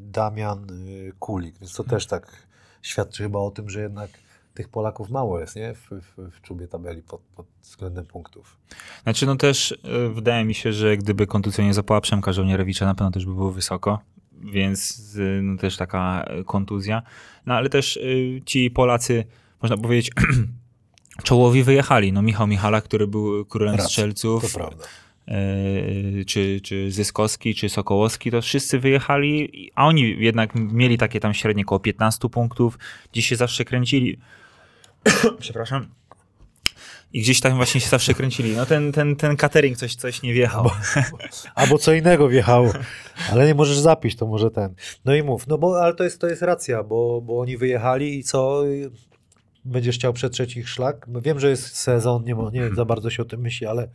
Damian y, Kulik, więc to też tak świadczy chyba o tym, że jednak tych Polaków mało jest, nie? W, w, w czubie tabeli pod, pod względem punktów. Znaczy, no też y, wydaje mi się, że gdyby kontuzja nie zapała Przemka Żołnierewicza, na pewno też by było wysoko. Więc y, no, też taka kontuzja. No ale też y, ci Polacy, można powiedzieć, czołowi wyjechali. No Michał Michala, który był królem Racja, strzelców. To prawda. e, czy, czy Zyskowski, czy Sokołowski, to wszyscy wyjechali, a oni jednak mieli takie tam średnie około 15 punktów, gdzieś się zawsze kręcili. Przepraszam. I gdzieś tam właśnie się zawsze kręcili. No ten, ten, ten catering coś, coś nie wjechał. Albo co innego wjechało, ale nie możesz zapić, to może ten. No i mów, no bo, ale to jest, to jest racja, bo, bo oni wyjechali i co? Będziesz chciał przetrzeć ich szlak? Wiem, że jest sezon, nie, ma, nie za bardzo się o tym myśli, ale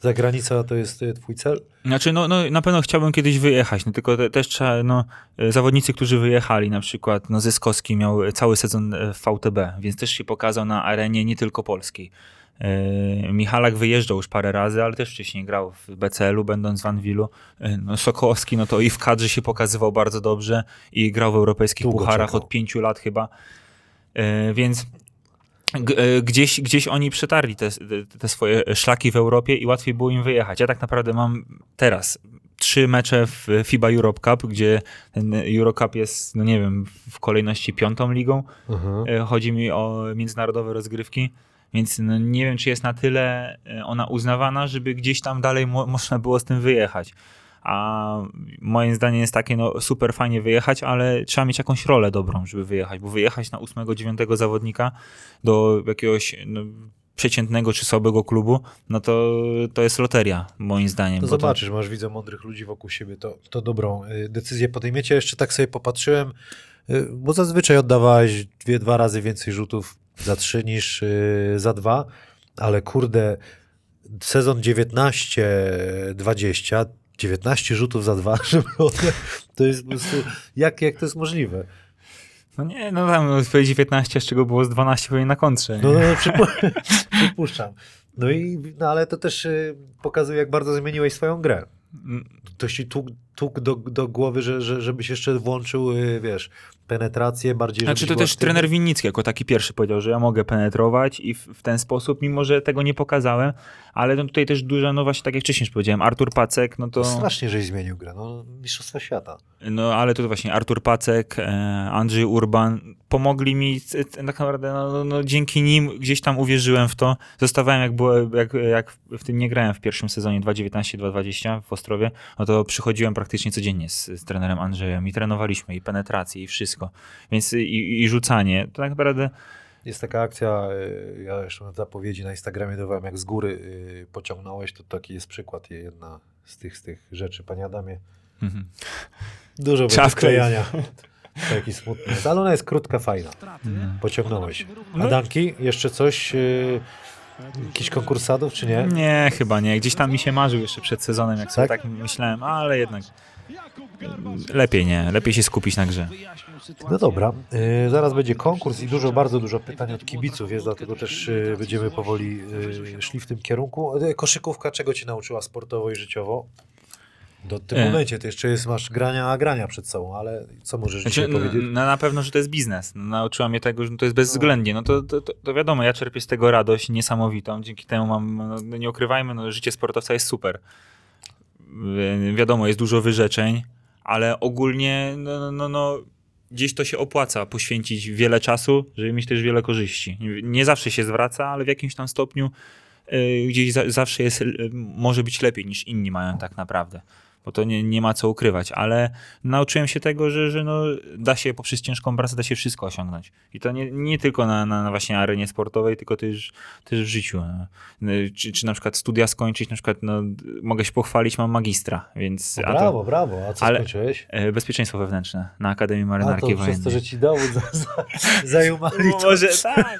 zagranica to jest y, twój cel? Znaczy, no, no na pewno chciałbym kiedyś wyjechać, no tylko te, też trzeba, no, e, zawodnicy, którzy wyjechali, na przykład, no Zyskowski miał cały sezon e, w VTB, więc też się pokazał na arenie nie tylko polskiej. E, Michalak wyjeżdżał już parę razy, ale też wcześniej grał w BCL-u, będąc w Anwilu. E, No, Sokołowski, no to i w kadrze się pokazywał bardzo dobrze i grał w europejskich Długo pucharach czekał. od pięciu lat chyba. E, Więc gdzieś, gieś oni przetarli te, te- swoje szlaki w Europie i łatwiej było im wyjechać. Ja tak naprawdę mam teraz trzy mecze w FIBA Europe Cup, gdzie ten Euro Cup jest, no nie wiem, w kolejności piątą ligą. E, Chodzi mi o międzynarodowe rozgrywki, więc no nie wiem, czy jest na tyle e, ona uznawana, żeby gdzieś tam dalej mo- można było z tym wyjechać. A moim zdaniem jest takie, no super fajnie wyjechać, ale trzeba mieć jakąś rolę dobrą, żeby wyjechać, bo wyjechać na ósmego, dziewiątego zawodnika do jakiegoś no, przeciętnego czy słabego klubu, no to, to jest loteria, moim zdaniem. To zobaczysz, masz widzę mądrych ludzi wokół siebie, to, to dobrą y, decyzję podejmiecie. Jeszcze tak sobie popatrzyłem, y, bo zazwyczaj oddawałeś dwie, dwa razy więcej rzutów za trzy niż y, za dwa, ale kurde, sezon 19-20, 19 rzutów za dwa, żeby to jest po prostu, jak, jak to jest możliwe? No nie, no tam powiedzi 15, z czego było z 12 pewnie na kontrze. No, nie? no przypu- przypuszczam. No i, no ale to też y, pokazuje, jak bardzo zmieniłeś swoją grę. Mm, Ktoś ci tłukł tuk do, do głowy, że, że, żebyś jeszcze włączył, y, wiesz, penetrację bardziej, Znaczy to też trener Winnicki jako taki pierwszy powiedział, że ja mogę penetrować i w, w ten sposób, mimo że tego nie pokazałem, ale no tutaj też dużo, no właśnie tak jak wcześniej powiedziałem, Artur Pacek, no to... Strasznie, żeś zmienił grę, no mistrzostwa świata. No ale to właśnie Artur Pacek, e, Andrzej Urban pomogli mi, tak naprawdę no, no, no, dzięki nim gdzieś tam uwierzyłem w to. Zostawałem jak, było, jak, jak w tym nie grałem w pierwszym sezonie 2019-2020 w Ostrowie, no to przychodziłem praktycznie codziennie z, z trenerem Andrzejem i trenowaliśmy i penetrację i wszystko. Więc i, i rzucanie, to tak naprawdę Jest taka akcja, y, ja jeszcze na zapowiedzi na Instagramie dawałem, jak z góry y, pociągnąłeś, to taki jest przykład, jedna z tych, z tych rzeczy, panie Adamie. mhm. Dużo Trzeba będzie wklejania. Taki smutny jest, ale ona jest krótka, fajna. Pociągnąłeś. Adanki, jeszcze coś, y, jakiś konkursadów, czy nie? Nie, chyba nie. Gdzieś tam mi się marzył jeszcze przed sezonem, jak sobie Tak? tak myślałem, ale jednak lepiej nie, lepiej się skupić na grze. No dobra, y, zaraz będzie konkurs i dużo, bardzo dużo pytań od kibiców jest, dlatego też y, będziemy powoli y, szli w tym kierunku. Koszykówka czego cię nauczyła sportowo i życiowo? Do tym E. momencie, ty jeszcze jest, masz grania, a grania przed sobą, ale co możesz Znaczy, no, powiedzieć? no, na pewno, że to jest biznes. No, Nauczyła mnie tego, że to jest bezwzględnie. No to, to, to, to wiadomo, ja czerpię z tego radość niesamowitą. Dzięki temu mam, no, nie ukrywajmy, no, życie sportowca jest super. Wi- Wiadomo, jest dużo wyrzeczeń, ale ogólnie no, no, no, no, gdzieś to się opłaca poświęcić wiele czasu, żeby mieć też wiele korzyści. Nie zawsze się zwraca, ale w jakimś tam stopniu y, gdzieś za, zawsze jest, y, może być lepiej niż inni mają tak naprawdę. Bo to nie, nie ma co ukrywać, ale nauczyłem się tego, że, że no, da się poprzez ciężką pracę da się wszystko osiągnąć. I to nie, nie tylko na, na, na właśnie arenie sportowej, tylko też, też w życiu. No. Czy, czy na przykład studia skończyć, na przykład no, mogę się pochwalić, mam magistra, więc O, a to, brawo, brawo, a co ale- skończyłeś? e, bezpieczeństwo wewnętrzne na Akademii A Marynarki to przez Wojennej. to, że ci dowód za, za, zajumali to. Może tak.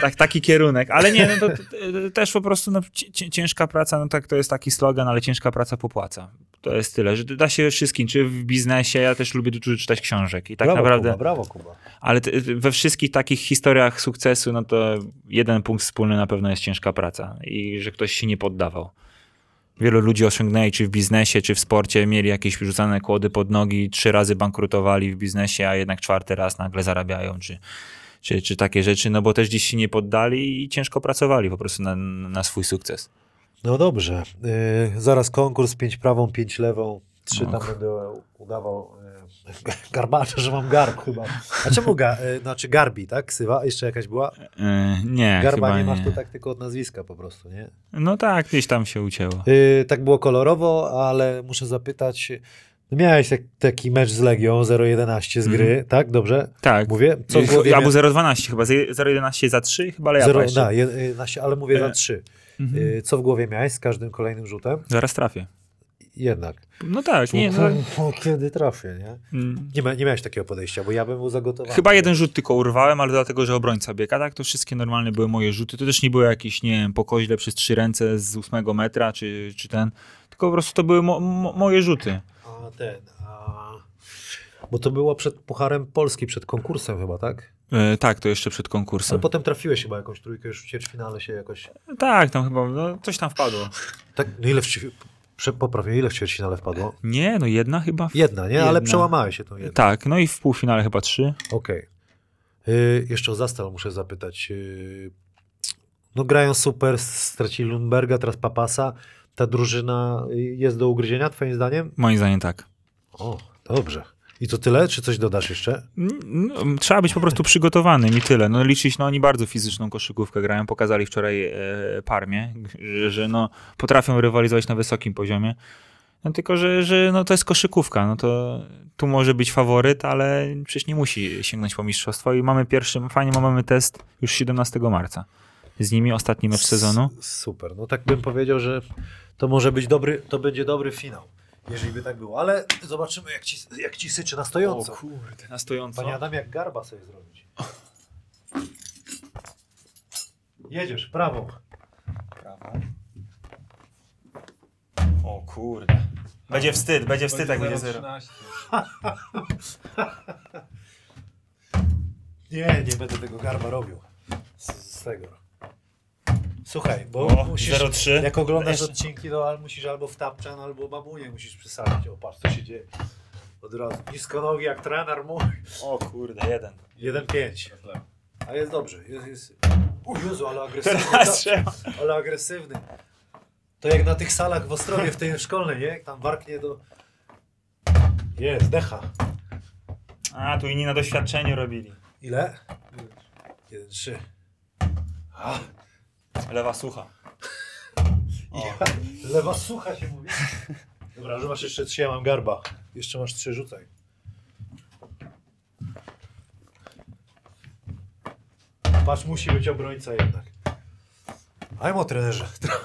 tak. Taki kierunek. Ale nie, no to, to, to też po prostu no, ci- ci- ciężka praca, no tak to jest taki slogan, ale ciężka praca popłaca. To jest tyle, że da się wszystkim, czy w biznesie, ja też lubię dużo czytać książek i tak brawo, naprawdę, Kuba, brawo Kuba. ale we wszystkich takich historiach sukcesu, no to jeden punkt wspólny na pewno jest ciężka praca i że ktoś się nie poddawał. Wielu ludzi osiągnęli, czy w biznesie, czy w sporcie, mieli jakieś rzucane kłody pod nogi, trzy razy bankrutowali w biznesie, a jednak czwarty raz nagle zarabiają, czy, czy, czy takie rzeczy, no bo też gdzieś się nie poddali i ciężko pracowali po prostu na, na swój sukces. No dobrze, y, zaraz konkurs, pięć prawą, pięć lewą, trzy tam Och. będę udawał y, garbacza, że mam garb chyba. A czemu ga, y, znaczy garbi, tak? Ksywa? Jeszcze jakaś była? Yy, nie, Garba chyba nie masz to tak tylko od nazwiska po prostu, nie? No tak, gdzieś tam się ucięło. Y, tak było kolorowo, ale muszę zapytać, no miałeś tak, taki mecz z Legią 0-11 z gry, tak? Dobrze? Tak. Mówię? Co w głowie ja mia- był 0,12 chyba, 0,11 za 3 chyba, ale ja Zero, jeszcze. da, 11, ale mówię za E, 3. Mhm. Y, co w głowie miałeś z każdym kolejnym rzutem? Zaraz trafię. Jednak. No tak, nie, no, O, kiedy trafię, nie? mm. Nie, ma, nie miałeś takiego podejścia, bo ja bym był zagotowany. Chyba jeden rzut tylko urwałem, ale dlatego, że obrońca biega. Tak, to wszystkie normalnie były moje rzuty. To też nie były jakieś, nie wiem, po koźle przez trzy ręce z ósmego metra, czy, czy ten. Tylko po prostu to były mo, mo, moje rzuty. A ten, a... Bo to było przed Pucharem Polski, przed konkursem chyba, tak? E, tak, to jeszcze przed Ale konkursem. potem trafiłeś chyba jakąś trójkę, już w ćwierćfinale się jakoś... Tak, tam chyba, no, coś tam wpadło. Tak, no ile w, poprawię, ile w ćwierćfinale wpadło? Nie, no jedna chyba. W... Jedna, nie? Ale Jedna. przełamałeś się tą jedną. Tak, no i w półfinale chyba trzy. Okej. Y, jeszcze o Zastal muszę zapytać. Y, no grają super, stracili Lundberga, teraz Papasa. Ta drużyna y, jest do ugryzienia, twoim zdaniem? Moim zdaniem tak. O, dobrze. I to tyle, czy coś dodasz jeszcze? No, trzeba być po prostu przygotowanym i tyle. No liczyć, no oni bardzo fizyczną koszykówkę grają. Pokazali wczoraj e, Parmie, że, że no, potrafią rywalizować na wysokim poziomie. No tylko, że, że no, to jest koszykówka. No to tu może być faworyt, ale przecież nie musi sięgnąć po mistrzostwo. I mamy pierwszy, fajnie, mamy test już 17 marca. Z nimi ostatni mecz sezonu. S- Super. No tak bym powiedział, że to może być dobry, to będzie dobry finał. Jeżeli by tak było, ale zobaczymy jak ci, jak ci syczy na stojąco. kurde, na stojąco. Panie Adam, jak garba sobie zrobić. Jedziesz, prawą. O kurde. Będzie wstyd, będzie wstyd, jak będzie zero. 0,13. Nie, nie będę tego garba robił. Z, z tego. Słuchaj, bo O, musisz, 0,3. jak oglądasz Jeszcze- odcinki, to al- musisz albo w tapczan, albo babunię musisz przesadzić. O, patrz, co się dzieje. Od razu. Nisko nogi jak trener mój. O kurde, jeden. 1-5. A jest dobrze. Jest, jest... Jezu, ale agresywny. Teraz trzeba. ale agresywny. To jak na tych salach w Ostrowie, w tej szkolnej, nie? Jak tam warknie do... Jest, decha. A, tu inni na doświadczeniu robili. Ile? 1-3. A, Lewa sucha. ja, lewa sucha się mówi. Dobra, że masz jeszcze trzy, ja mam garba. Jeszcze masz trzy, rzucaj. Patrz, musi być obrońca jednak. Ajmo trenerze. Tra-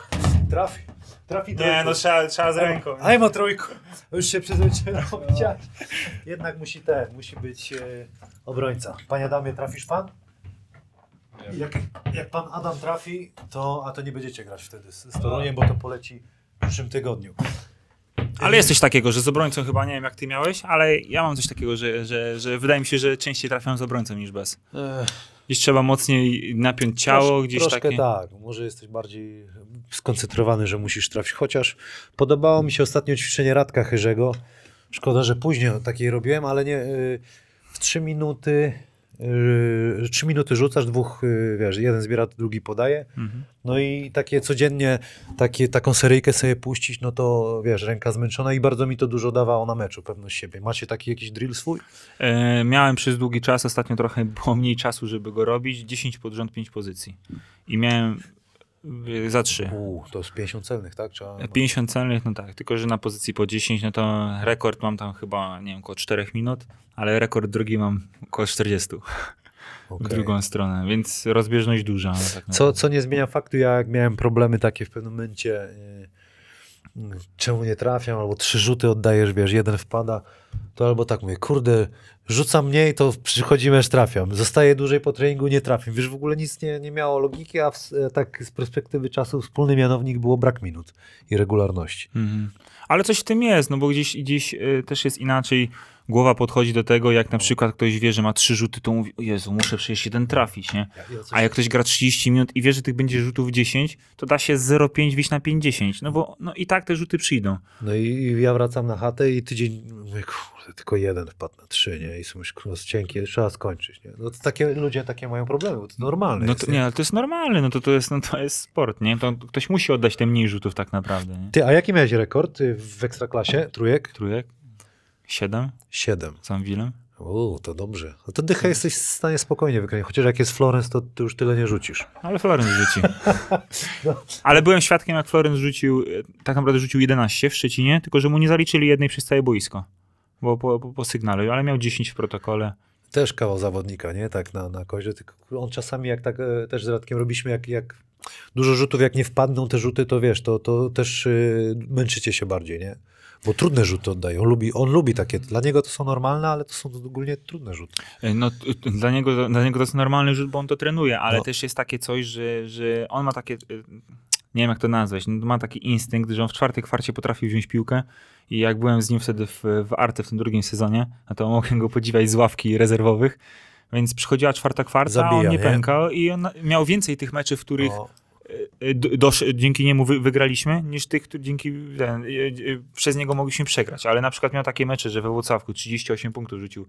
Trafi. Trafi Nie, no trzeba, trzeba z ręką. Ajmo trójką. Już się przyzwyczaiłem. widziałeś? Jednak musi ten, musi być e, obrońca. Panie Adamie, trafisz pan? Jak, jak pan Adam trafi, to, a to nie będziecie grać wtedy z, z Toruniem, bo to poleci w przyszłym tygodniu. Ale jest coś takiego, że z obrońcą chyba, nie wiem jak ty miałeś, ale ja mam coś takiego, że, że, że wydaje mi się, że częściej trafiam z obrońcą niż bez. Gdzieś trzeba mocniej napiąć ciało, Trosz- gdzieś troszkę takie... tak, może jesteś bardziej skoncentrowany, że musisz trafić. Chociaż podobało mi się ostatnio ćwiczenie Radka Chyrzego. Szkoda, że później takiej robiłem, ale nie y, w 3 minuty. Y, Trzy minuty rzucasz, dwóch, y, wiesz, jeden zbiera, drugi podaje. Mhm. No i takie codziennie, takie, taką seryjkę sobie puścić, no to wiesz, ręka zmęczona i bardzo mi to dużo dawało na meczu, pewność siebie. Macie taki jakiś drill swój? E, miałem przez długi czas, ostatnio trochę było mniej czasu, żeby go robić, 10 pod rząd, 5 pozycji. I miałem za 3. Uuu, to z 50 celnych, tak? Trzeba... 50 celnych, no tak, tylko że na pozycji po 10, no to rekord mam tam chyba, nie wiem, około 4 minut, ale rekord drugi mam około 40 w Okej. drugą stronę, więc rozbieżność duża. Tak Co, co nie zmienia faktu, ja jak miałem problemy takie w pewnym momencie, yy, czemu nie trafiam, albo trzy rzuty oddajesz, wiesz, jeden wpada, to albo tak mówię, kurde, rzucam mniej, to przychodzi mecz, trafiam. Zostaję dłużej po treningu, nie trafiam. Wiesz, w ogóle nic nie, nie miało logiki, a w, tak z perspektywy czasu wspólny mianownik było brak minut i regularności. Mhm. Ale coś w tym jest, no bo gdzieś, gdzieś y, też jest inaczej głowa podchodzi do tego, jak na przykład ktoś wie, że ma trzy rzuty, to mówi, o Jezu, muszę przecież jeden trafić, nie? A jak ktoś gra 30 minut i wie, że tych będzie rzutów 10, to da się z 0,5 wyjść na 5-10, no bo no i tak te rzuty przyjdą. No i, ja wracam na chatę i tydzień mówię, kurde, tylko jeden wpadł na trzy, nie? I są już cienkie, trzeba skończyć, nie? No to takie ludzie takie mają problemy, bo to normalne No jest, to, nie, ale to jest normalne, no to, to, jest, no to jest sport, nie? To ktoś musi oddać te mniej rzutów tak naprawdę, nie? Ty, a jaki miałeś rekord y, w Ekstraklasie? Trójek? Trójek? Siedem? Siedem. Z Anvilem? O, to dobrze. No to dychę jesteś w stanie spokojnie wykonać. Chociaż jak jest Florence, to ty już tyle nie rzucisz. Ale Florenz rzucił. No. Ale byłem świadkiem, jak Florenz rzucił, e, tak naprawdę rzucił 11 w Szczecinie, tylko że mu nie zaliczyli jednej przez całe boisko. Bo po, po, po sygnale, ale miał 10 w protokole. Też kawał zawodnika, nie? Tak na, na kozie. Tylko on czasami, jak tak e, też z Radkiem robiliśmy, jak, jak dużo rzutów, jak nie wpadną te rzuty, to wiesz, to, to też y, męczycie się bardziej, nie? Bo trudne rzuty oddaje. On lubi, on lubi takie. Dla niego to są normalne, ale to są ogólnie trudne rzuty. E, No, dla niego, dla niego to jest normalny rzut, bo on to trenuje, ale No. też jest takie coś, że, że on ma takie, e, nie wiem jak to nazwać, no, ma taki instynkt, że on w czwartej kwarcie potrafił wziąć piłkę i jak byłem z nim wtedy w, w Arte w tym drugim sezonie, no to mogłem go podziwiać z ławki rezerwowych, więc przychodziła czwarta kwarta, a on Zabija, nie nie? pękał i on miał więcej tych meczów, w których e, d- dosz, dzięki niemu wy, wygraliśmy, niż tych, które dzięki ten, e, e, przez niego mogliśmy przegrać. Ale na przykład miał takie mecze, że we Włocławku 38 punktów rzucił.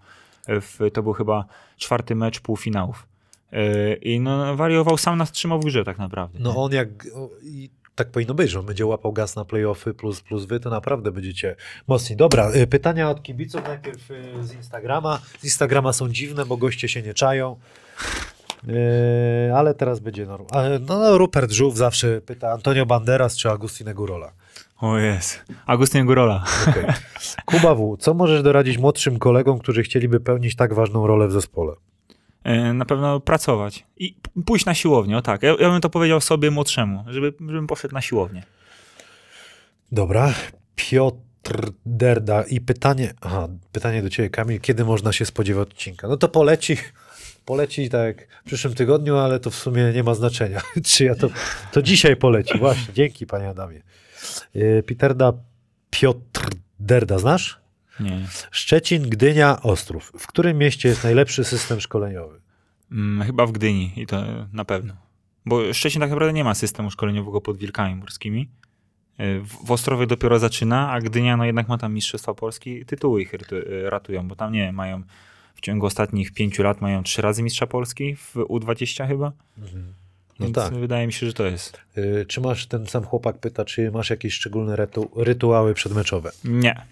e, W, to był chyba czwarty mecz półfinałów. E, I no, wariował sam nas trzymał w grze tak naprawdę. nie? no on jak... I tak powinno być, że on będzie łapał gaz na playoffy plus, plus wy, to naprawdę będziecie mocni. Dobra, y, pytania od kibiców najpierw y, z Instagrama. Z Instagrama są dziwne, bo goście się nie czają. Yy, ale teraz będzie normalnie. No, no, Rupert Żółw zawsze pyta Antonio Banderas czy Agustin Gurola. O jest. Agustyn Górola. Okay. Kuba W. Co możesz doradzić młodszym kolegom, którzy chcieliby pełnić tak ważną rolę w zespole? E, Na pewno pracować. I pójść na siłownię, o tak. Ja, ja bym to powiedział sobie młodszemu, żeby, żebym poszedł na siłownię. Dobra. Piotr Derda i pytanie, aha, pytanie do ciebie, Kamil, kiedy można się spodziewać odcinka? No to poleci, poleci tak w przyszłym tygodniu, ale to w sumie nie ma znaczenia. Czy ja to, to dzisiaj poleci, właśnie. Dzięki, panie Adamie. Yy, Peterda Piotr Derda, znasz? Nie. Szczecin, Gdynia, Ostrów. W którym mieście jest najlepszy system szkoleniowy? Mm, chyba w Gdyni i to na pewno. Bo Szczecin tak naprawdę nie ma systemu szkoleniowego pod Wilkami Morskimi. Y, W Ostrowie dopiero zaczyna, a Gdynia no jednak ma tam Mistrzostwa Polski, tytuły ich y, ratują, bo tam nie mają w ciągu ostatnich pięciu lat mają trzy razy Mistrza Polski w U20 chyba. No Więc tak. wydaje mi się, że to jest. Y, Czy masz, ten sam chłopak pyta, czy masz jakieś szczególne rytu, rytuały przedmeczowe? Nie.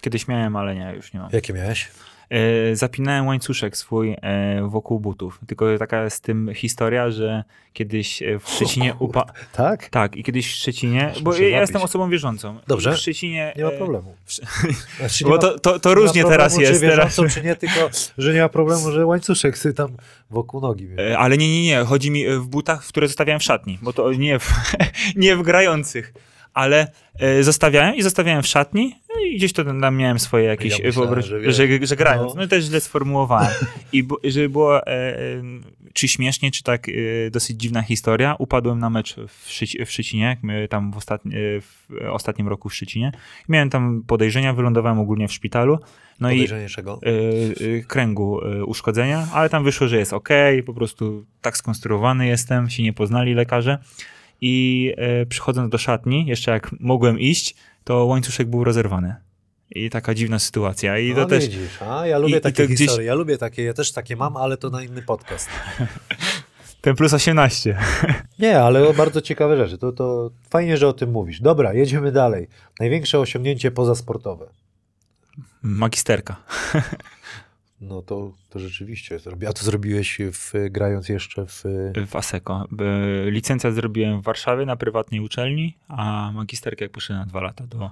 Kiedyś miałem, ale nie, już nie mam. Jakie miałeś? E, zapinałem łańcuszek swój e, wokół butów. Tylko taka jest z tym historia, że kiedyś e, w Szczecinie upa... Tak? Tak, i kiedyś w Szczecinie, Aż bo muszę ja napić. jestem osobą wierzącą. Dobrze. W Szczecinie... Nie ma problemu. Znaczy, nie Bo to, to, to różnie problemu, teraz jest. Czy Teraz. czy nie, tylko że nie ma problemu, że łańcuszek sy tam wokół nogi. Ale nie, nie, nie. Chodzi mi w butach, które zostawiałem w szatni, bo to nie w, nie w grających. Ale e, zostawiałem i zostawiałem w szatni no i gdzieś to tam miałem swoje jakieś Ja wyobraź... że że, że, grając. no. No. też źle sformułowałem. I bu- żeby było e, e, czy śmiesznie, czy tak e, dosyć dziwna historia, upadłem na mecz w, Szyci, w Szczecinie, jak my tam w, ostatni, e, w ostatnim roku w Szczecinie. Miałem tam podejrzenia, wylądowałem ogólnie w szpitalu. No i Podejrzenie czego? y, y, kręgu uszkodzenia, ale tam wyszło, że jest ok, po prostu tak skonstruowany jestem, się nie poznali lekarze. I y, przychodząc do szatni, jeszcze jak mogłem iść, to łańcuszek był rozerwany. I taka dziwna sytuacja. I to no, też. widzisz, a ja lubię i- i takie to gdzieś- historie, ja lubię takie, ja też takie mam, ale to na inny podcast. Ten plus 18. Nie, ale bardzo ciekawe rzeczy, to, to fajnie, że o tym mówisz. Dobra, jedziemy dalej. Największe osiągnięcie pozasportowe. Magisterka. No to, to rzeczywiście. A to zrobiłeś w, grając jeszcze w... W ASECO. Licencjat zrobiłem w Warszawie na prywatnej uczelni, a magisterkę jak poszedłem na dwa lata do.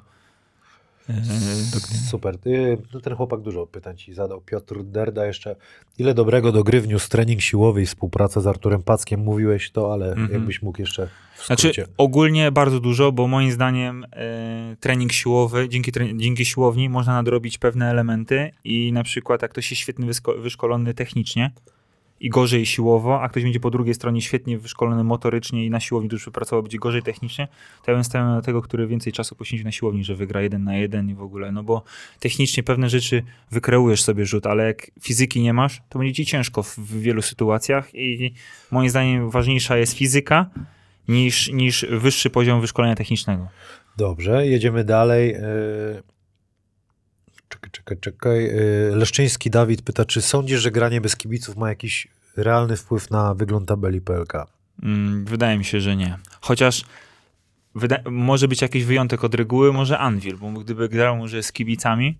Super. Ty, no ten chłopak dużo pytań ci zadał. Piotr Derda jeszcze. Ile dobrego do gry wniósł trening siłowy i współpraca z Arturem Packiem? Mówiłeś to, ale Mhm. jakbyś mógł jeszcze w skrócie. Znaczy ogólnie bardzo dużo, bo moim zdaniem e, trening siłowy, dzięki, tre, dzięki siłowni można nadrobić pewne elementy i na przykład jak ktoś jest świetnie wysko- wyszkolony technicznie i gorzej siłowo, a ktoś będzie po drugiej stronie świetnie wyszkolony motorycznie i na siłowni dużo pracował, będzie gorzej technicznie, to ja bym stawiał na tego, który więcej czasu poświęci na siłowni, że wygra jeden na jeden i w ogóle, no bo technicznie pewne rzeczy wykreujesz sobie rzut, ale jak fizyki nie masz, to będzie ci ciężko w, wielu sytuacjach i moim zdaniem ważniejsza jest fizyka, niż, niż wyższy poziom wyszkolenia technicznego. Dobrze, jedziemy dalej. Czekaj, czekaj, czekaj. E, Leszczyński Dawid pyta, czy sądzisz, że granie bez kibiców ma jakiś realny wpływ na wygląd tabeli PLK? Mm, Wydaje mi się, że nie. Chociaż może być jakiś wyjątek od reguły, może Anvil, bo gdyby grał może z kibicami,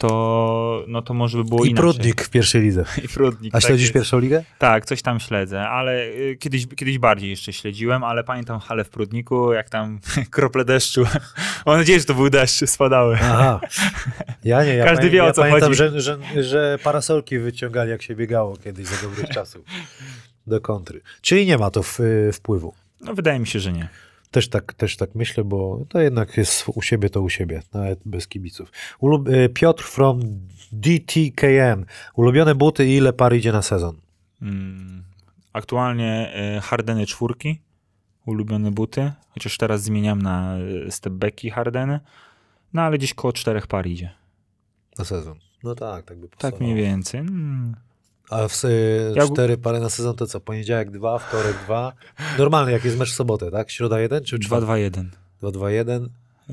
to, no to może by było I inaczej. Prudnik w pierwszej lidze. I Prudnik. A tak śledzisz jest. pierwszą ligę? Tak, coś tam śledzę, ale y, kiedyś, kiedyś bardziej jeszcze śledziłem, ale pamiętam halę w Prudniku, jak tam krople deszczu. Mam nadzieję, że to był deszcz, spadały. Aha. Ja nie, ja, Każdy pamię- wie, o ja co pamiętam, chodzi. Że, że, że parasolki wyciągali, jak się biegało kiedyś za dobrych czasów do kontry. Czyli nie ma to w, wpływu. No wydaje mi się, że nie. Też tak, też tak myślę, bo to jednak jest u siebie, to u siebie, nawet bez kibiców. Ulub e, Piotr from DTKM. Ulubione buty i ile par idzie na sezon? Mm, Aktualnie e, Hardeny czwórki, ulubione buty, chociaż teraz zmieniam na e, stepbacki Hardeny, no ale gdzieś koło czterech par idzie. Na sezon. No tak, tak by Tak pasowało. mniej więcej. Mm. A w, Ja- cztery pary na sezon to co? Poniedziałek dwa, wtorek dwa. Normalny, jak jest mecz w sobotę, tak? Środa jeden czy czwartek? 2-2-1. 2, 2, 1,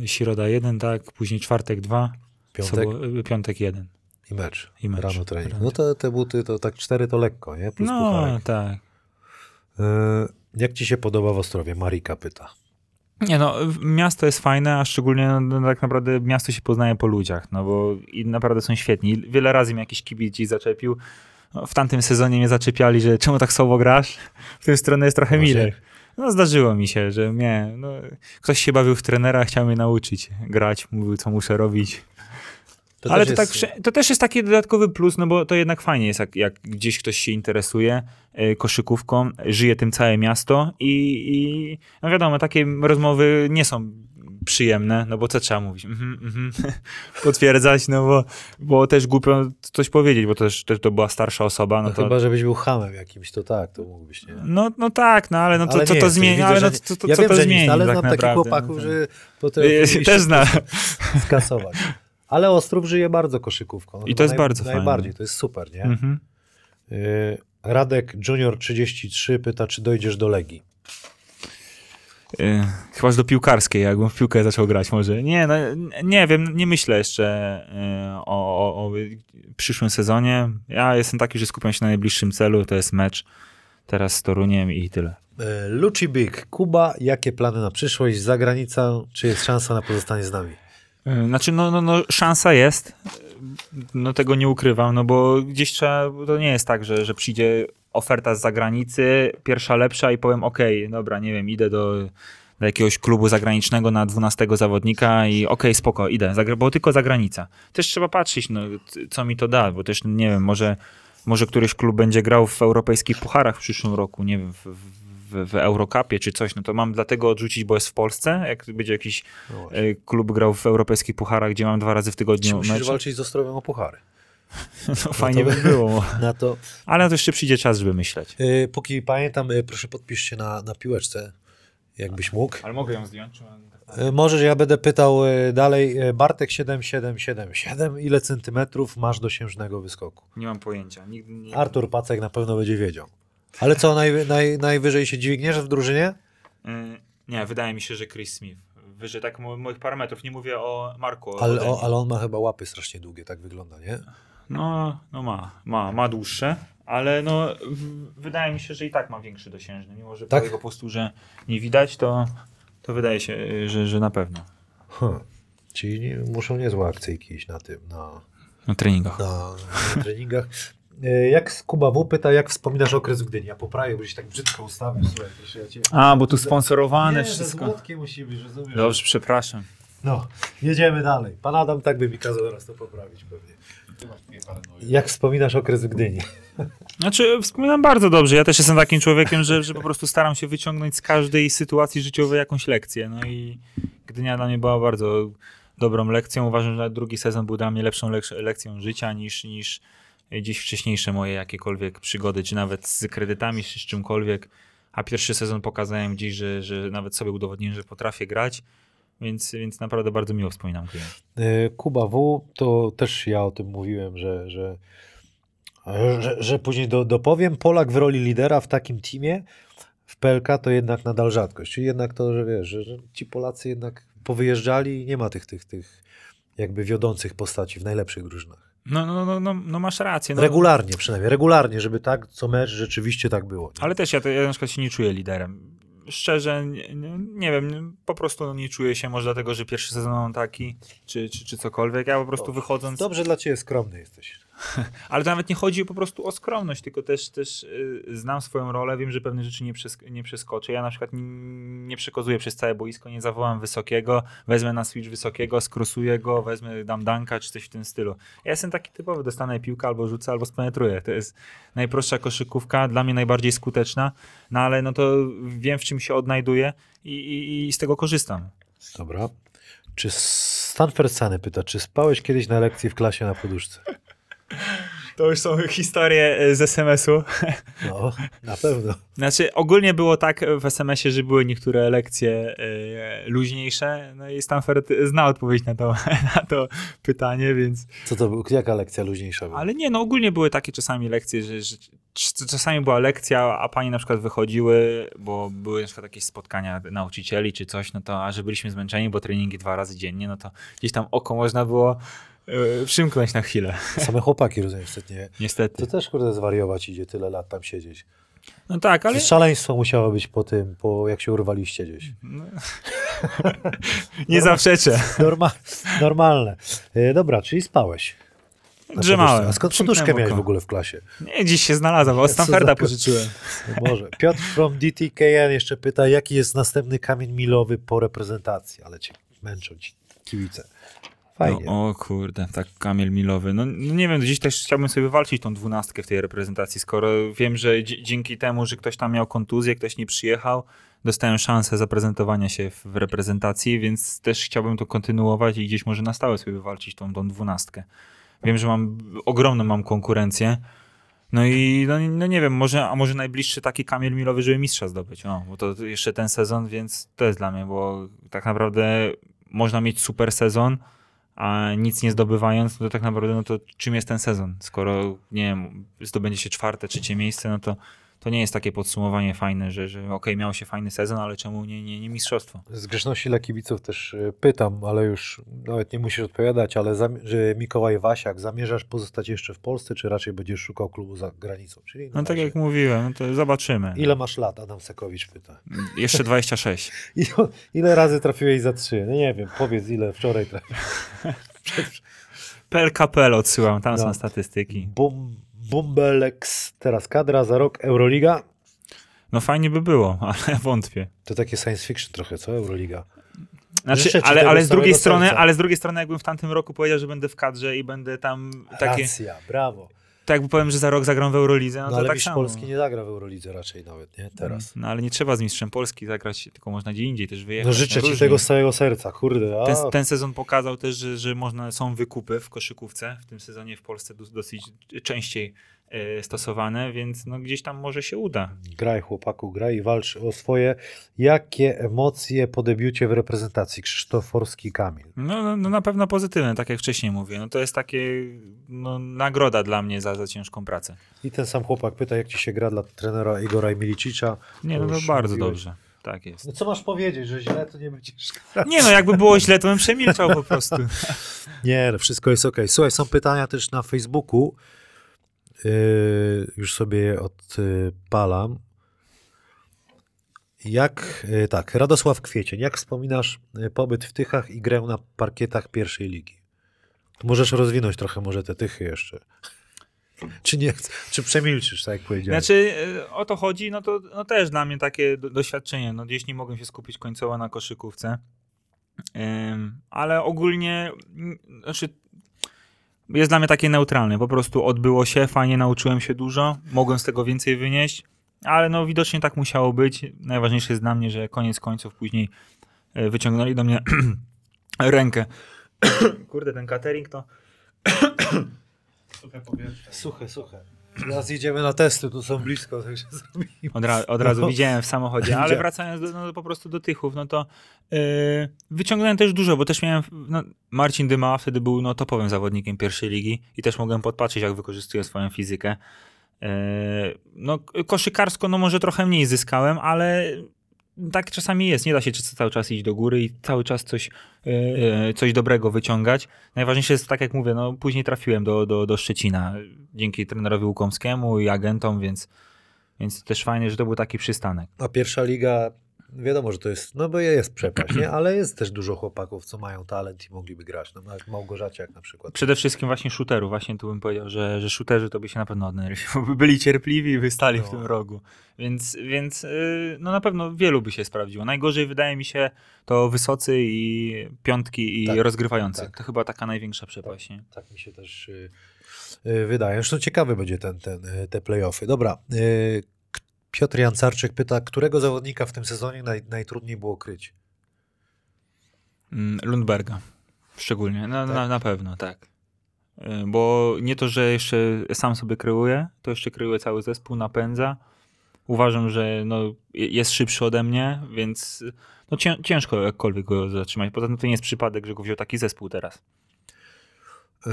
Środa 1, tak, później czwartek 2, piątek piątek 1. i mecz. I mecz. Rano trening. Rano. No to te buty to tak cztery to lekko, nie? Plus No, pucharek. tak. E, jak ci się podoba w Ostrowie? Marika pyta. Nie no, miasto jest fajne, a szczególnie no, no, tak naprawdę miasto się poznaje po ludziach, no bo i naprawdę są świetni. Wiele razy mnie jakiś kibic gdzieś zaczepił. No, w tamtym sezonie mnie zaczepiali, że czemu tak słabo grasz? W tę stronę jest trochę Właśnie. milej. No zdarzyło mi się, że mnie, no, ktoś się bawił w trenera, chciał mnie nauczyć grać, mówił co muszę robić. To Ale to, jest- tak, to też jest taki dodatkowy plus, no bo to jednak fajnie jest, jak, jak gdzieś ktoś się interesuje e, koszykówką, żyje tym całe miasto i, i no wiadomo, takie rozmowy nie są przyjemne, no bo co trzeba mówić? Mhm, mhm. Potwierdzać, no bo, bo też głupio coś powiedzieć, bo też, też to była starsza osoba, no No to... chyba, żebyś był hamem jakimś, to tak, to mógłbyś, nie? No, no tak, no ale no to, Ale co nie to zmieni? Ale no to, to, ja co wiem, to zmieni? nic, ale tak znam takich chłopaków, No że potrafili Też znam. skasować. Ale Ostrów żyje bardzo koszykówką. I to jest bardzo fajne. Najbardziej, to jest super, nie? Mhm. Y, Radek Junior 33 pyta, czy dojdziesz do Legii. Yy, chyba że do piłkarskiej, jakbym w piłkę zaczął grać może. Nie, no, nie wiem, nie myślę jeszcze yy, o, o, o przyszłym sezonie. Ja jestem taki, że skupiam się na najbliższym celu, to jest mecz teraz z Toruniem i tyle. E, Luci Big, Kuba, jakie plany na przyszłość? Zagranica, czy jest szansa na pozostanie z nami? Znaczy, no, no, no szansa jest, no tego nie ukrywam, no bo gdzieś trzeba, to nie jest tak, że, że przyjdzie oferta z zagranicy, pierwsza lepsza i powiem, okej, dobra, nie wiem, idę do, do jakiegoś klubu zagranicznego na 12 zawodnika i okej, spoko, idę, bo tylko zagranica. Też trzeba patrzeć, no, co mi to da, bo też, nie wiem, może, może któryś klub będzie grał w europejskich pucharach w przyszłym roku, nie wiem, w, w, w Eurocupie czy coś, no to mam dlatego odrzucić, bo jest w Polsce, jak będzie jakiś No e, klub grał w europejskich pucharach, gdzie mam dwa razy w Czy tygodniu musisz mecz, walczyć z Ostrowem o puchary? no fajnie to- by było. Na to, Ale to jeszcze przyjdzie czas, żeby myśleć. e, póki pamiętam, e, proszę podpisz się na, na piłeczce, jakbyś mógł. Ale mogę ją zdjąć? E, Możesz, ja będę pytał e, dalej. E, Bartek 7777, ile centymetrów masz dosiężnego wyskoku? Nie mam pojęcia. Nigdy nie... Artur Pacek na pewno będzie wiedział. Ale co, naj, naj, najwyżej się dźwigniesz w drużynie? Y, Nie, wydaje mi się, że Chris Smith. Wyżej tak mo- moich parametrów. Nie mówię o Marku. Ale, o, ale on ma chyba łapy strasznie długie, tak wygląda, nie? No, no ma, ma, ma dłuższe, ale no w- wydaje mi się, że i tak ma większy dosiężny. Mimo, że Tak? po jego posturze nie widać, to, to wydaje się, że, że na pewno. Huh. Czyli nie, muszą niezłe akcyjki iść na tym, na, Na treningach. na, na treningach. E, Jak z Kuba W pyta, jak wspominasz okres w Gdyni? Ja poprawię, bo się tak brzydko ustawił. Słuchaj, ja cię... A, bo tu sponsorowane Nie, że wszystko. złotkie musi być, rozumiesz? Dobrze, przepraszam. No, jedziemy dalej. Pan Adam tak by mi kazał teraz to poprawić pewnie. Jak wspominasz okres w Gdyni? Znaczy, wspominam bardzo dobrze. Ja też jestem takim człowiekiem, że, że po prostu staram się wyciągnąć z każdej sytuacji życiowej jakąś lekcję. No i Gdynia dla mnie była bardzo dobrą lekcją. Uważam, że drugi sezon był dla mnie lepszą lek- lekcją życia niż, niż gdzieś wcześniejsze moje jakiekolwiek przygody, czy nawet z kredytami, czy z czymkolwiek. A pierwszy sezon pokazałem gdzieś, że, że nawet sobie udowodniłem, że potrafię grać. Więc, więc naprawdę bardzo miło wspominam Gdynię. E, Kuba W, to też ja o tym mówiłem, że, że, że, że później do, dopowiem, Polak w roli lidera w takim teamie w PLK to jednak nadal rzadkość. Czyli jednak to, że wiesz, że, że ci Polacy jednak powyjeżdżali i nie ma tych, tych, tych jakby wiodących postaci w najlepszych drużynach. No, no, no, no, no masz rację. No. Regularnie przynajmniej, regularnie, żeby tak co mecz rzeczywiście tak było. Nie? Ale też ja, to, ja na przykład się nie czuję liderem. Szczerze, nie, nie, wiem, po prostu nie czuję się, może dlatego, że pierwszy sezon mam taki, czy, czy, czy cokolwiek. Ja po prostu wychodząc. Dobrze dla ciebie skromny jesteś. Ale to nawet nie chodzi po prostu o skromność, tylko też, też y, znam swoją rolę, wiem, że pewne rzeczy nie, przes- nie przeskoczę. Ja na przykład nie przekazuję przez całe boisko, nie zawołam wysokiego, wezmę na switch wysokiego, skrosuję go, wezmę, dam danka, czy coś w tym stylu. Ja jestem taki typowy, dostanę piłkę, albo rzucę, albo spenetruję. To jest najprostsza koszykówka, dla mnie najbardziej skuteczna, no ale no to wiem, w czym się odnajduję i, i, i z tego korzystam. Dobra. Czy Stanford Sany pyta, czy spałeś kiedyś na lekcji w klasie na poduszce? To już są historie e, z SMS-u. No, na pewno. Znaczy, ogólnie było tak w SMS-ie, że były niektóre lekcje e, luźniejsze, no i Stanford zna odpowiedź na to, na to pytanie, więc... Co to był? Jaka lekcja luźniejsza była? Ale nie, no ogólnie były takie czasami lekcje, że, że czasami była lekcja, a pani na przykład wychodziły, bo były na przykład jakieś spotkania nauczycieli czy coś, no to, a że byliśmy zmęczeni, bo treningi dwa razy dziennie, no to gdzieś tam oko można było przymknąć na chwilę. Same chłopaki, rozumiem, nie? Niestety. To też, kurde, zwariować idzie tyle lat tam siedzieć. No tak, ale... Ale... Szaleństwo musiało być po tym, po jak się urwaliście gdzieś. No. Nie zaprzeczę. Norma normalne. E, dobra, czyli spałeś. Drzemałem. A skąd poduszkę miałeś w ogóle w klasie? Nie, dziś się znalazłem, od Co za Stanforda pożyczyłem. Może. Piotr from DTKN jeszcze pyta, jaki jest następny kamień milowy po reprezentacji? Ale cię męczą ci kibice. Fajnie. No, o kurde, tak Kamil Milowy. No, no nie wiem, dziś też chciałbym sobie wywalczyć tą dwunastkę w tej reprezentacji, skoro wiem, że dzięki temu, że ktoś tam miał kontuzję, ktoś nie przyjechał, dostałem szansę zaprezentowania się w, reprezentacji, więc też chciałbym to kontynuować i gdzieś może na stałe sobie wywalczyć tą, tą dwunastkę. Wiem, że mam ogromną mam konkurencję. No i no, no nie wiem, może, a może najbliższy taki Kamil Milowy, żeby mistrza zdobyć. O, bo to jeszcze ten sezon, więc to jest dla mnie, bo tak naprawdę można mieć super sezon, a nic nie zdobywając, no to tak naprawdę no to czym jest ten sezon? Skoro, nie wiem, zdobędzie się czwarte, trzecie miejsce, no to to nie jest takie podsumowanie fajne, że, że okej, miał się fajny sezon, ale czemu nie, nie, nie mistrzostwo? Z grzeczności dla kibiców też y, pytam, ale już nawet nie musisz odpowiadać, ale że Mikołaj Wasiak, zamierzasz pozostać jeszcze w Polsce, czy raczej będziesz szukał klubu za granicą? Czyli No tak jak mówiłem, no to zobaczymy. Ile masz lat? Adam Sekowicz pyta. Jeszcze 26. Ile, ile razy trafiłeś za trzy? No nie wiem, powiedz ile wczoraj trafiłeś. PLKPL odsyłam, tam No. są statystyki. Bum, Bumbelex, teraz kadra, za rok Euroliga. No fajnie by było, ale wątpię. To takie science fiction trochę, co Euroliga? Znaczy, ale, ale, z drugiej strony, serca. ale z drugiej strony, jakbym w tamtym roku powiedział, że będę w kadrze i będę tam takie. Racja, brawo. Tak jakby powiem, że za rok zagram w Eurolidze, no, No, to ale tak mistrz samo. Polski nie zagra w Eurolidze raczej nawet, nie? Teraz. No ale nie trzeba z mistrzem Polski zagrać, tylko można gdzie indziej też wyjechać. No życzę ci tego z całego serca, kurde. Ten, ten sezon pokazał też, że, że można, są wykupy w koszykówce. W tym sezonie w Polsce dos- dosyć częściej stosowane, więc no, gdzieś tam może się uda. Graj chłopaku, graj i walcz o swoje. Jakie emocje po debiucie w reprezentacji? Krzysztof Forski, Kamil. No, no, no na pewno pozytywne, tak jak wcześniej mówię. No, to jest takie no, nagroda dla mnie za, za ciężką pracę. I ten sam chłopak pyta, jak ci się gra dla trenera Igora Milicicza. Nie, no to już bardzo mówiłeś. dobrze. Tak jest. No co masz powiedzieć, że źle to nie będziesz? Nie no, jakby było źle, to bym przemilczał po prostu. Nie, no wszystko jest ok. Słuchaj, są pytania też na Facebooku. Yy, już sobie odpalam. Jak, yy, tak, Radosław Kwiecień, jak wspominasz yy, pobyt w Tychach i grę na parkietach pierwszej ligi? Możesz rozwinąć trochę może te Tychy jeszcze. Czy nie, czy przemilczysz, tak jak powiedziałem? Znaczy, o to chodzi, no to no też dla mnie takie do, doświadczenie. No gdzieś nie mogłem się skupić końcowo na koszykówce. Ale ogólnie, znaczy, jest dla mnie takie neutralne. Po prostu odbyło się, fajnie nauczyłem się dużo, mogłem z tego więcej wynieść, ale no widocznie tak musiało być. Najważniejsze jest dla mnie, że koniec końców później e, wyciągnęli do mnie rękę. Kurde, ten catering to... Suche powietrze. Suche, suche. Teraz idziemy na testy, tu są blisko, zrobimy. Od, ra- od razu No. widziałem w samochodzie, ale wracając do, no, po prostu do Tychów, no to yy, wyciągnąłem też dużo, bo też miałem, no, Marcin Dyma wtedy był no, topowym zawodnikiem pierwszej ligi i też mogłem podpatrzeć, jak wykorzystuje swoją fizykę. Yy, no, koszykarsko, no może trochę mniej zyskałem, ale tak czasami jest, nie da się cały czas iść do góry i cały czas coś, yy, coś dobrego wyciągać. Najważniejsze jest, tak jak mówię, no później trafiłem do, do, do Szczecina dzięki trenerowi Łukomskiemu i agentom, więc więc też fajnie, że to był taki przystanek. A pierwsza liga, wiadomo, że to jest, no bo jest przepaść, nie? ale jest też dużo chłopaków, co mają talent i mogliby grać. No jak Małgorzaciak na przykład. Przede wszystkim właśnie shooterów. Właśnie tu bym powiedział, że, że shooterzy to by się na pewno odnaleźli, bo by byli cierpliwi i by stali w No. tym rogu. Więc, więc yy, no na pewno wielu by się sprawdziło. Najgorzej wydaje mi się to wysocy i piątki i Tak, rozgrywający. tak. To chyba taka największa przepaść. Nie? Tak mi się też y, y, wydaje. Zresztą ciekawy będzie ten, ten, y, te playoffy. Dobra. Piotr Jancarczyk pyta, którego zawodnika w tym sezonie naj, najtrudniej było kryć? Mm, Lundberga szczególnie, no, Tak? na, na pewno, tak. Y, Bo nie to, że jeszcze sam sobie kreuje, to jeszcze kreuje cały zespół, napędza. Uważam, że no, je- jest szybszy ode mnie, więc no, cię, ciężko jakkolwiek go zatrzymać. Poza tym to nie jest przypadek, że go wziął taki zespół teraz. Y,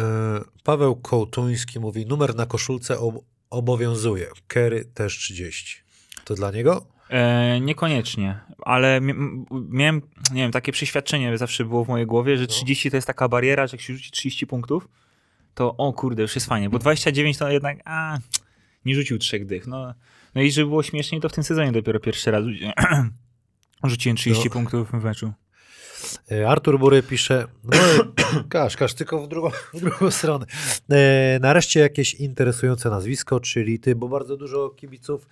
Paweł Kołtuński mówi, numer na koszulce ob- obowiązuje. Kerry też 30. To dla niego? E, niekoniecznie, ale miałem, nie wiem, takie przeświadczenie zawsze było w mojej głowie, że 30 to jest taka bariera, że jak się rzuci 30 punktów, to o kurde, już jest fajnie, bo 29 to jednak, a, nie rzucił trzech dych. No, no i żeby było śmieszniej, to w tym sezonie dopiero pierwszy raz rzuci- rzuciłem 30 No. punktów w meczu. E, Artur Bury pisze, no każ, każ, tylko w drugą, w drugą stronę. E, nareszcie jakieś interesujące nazwisko, czyli ty, bo bardzo dużo kibiców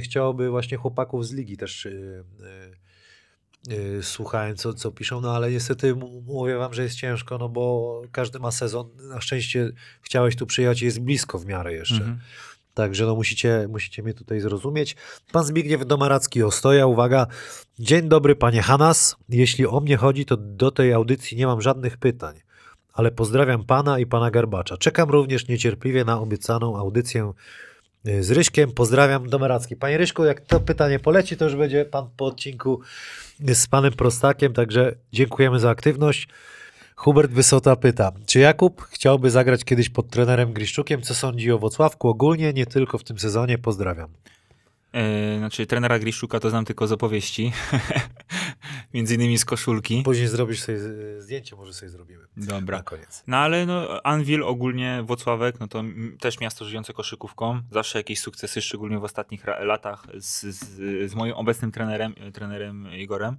chciałoby właśnie chłopaków z ligi też e, e, e, słuchałem, co, co piszą, no ale niestety mówię wam, że jest ciężko, no bo każdy ma sezon. Na szczęście chciałeś tu przyjechać, jest blisko w miarę jeszcze. Mhm. Także no musicie, musicie mnie tutaj zrozumieć. Pan Zbigniew Domaracki Ostoja, uwaga. Dzień dobry panie Hanas. Jeśli o mnie chodzi, to do tej audycji nie mam żadnych pytań. Ale pozdrawiam pana i pana Garbacza. Czekam również niecierpliwie na obiecaną audycję y, z Ryśkiem. Pozdrawiam Domaracki. Panie Ryśku, jak to pytanie poleci, to już będzie pan po odcinku z panem Prostakiem, także dziękujemy za aktywność. Hubert Wysota pyta, czy Jakub chciałby zagrać kiedyś pod trenerem Griszczukiem? Co sądzi o Wocławku ogólnie, nie tylko w tym sezonie? Pozdrawiam. E, znaczy, trenera Griszczuka to znam tylko z opowieści. Między innymi z koszulki. Później zrobisz sobie zdjęcie, może sobie zrobimy. Dobra. Na koniec. No ale no, Anvil ogólnie, Włocławek, no to też miasto żyjące koszykówką. Zawsze jakieś sukcesy, szczególnie w ostatnich latach z, z, z moim obecnym trenerem, trenerem Igorem.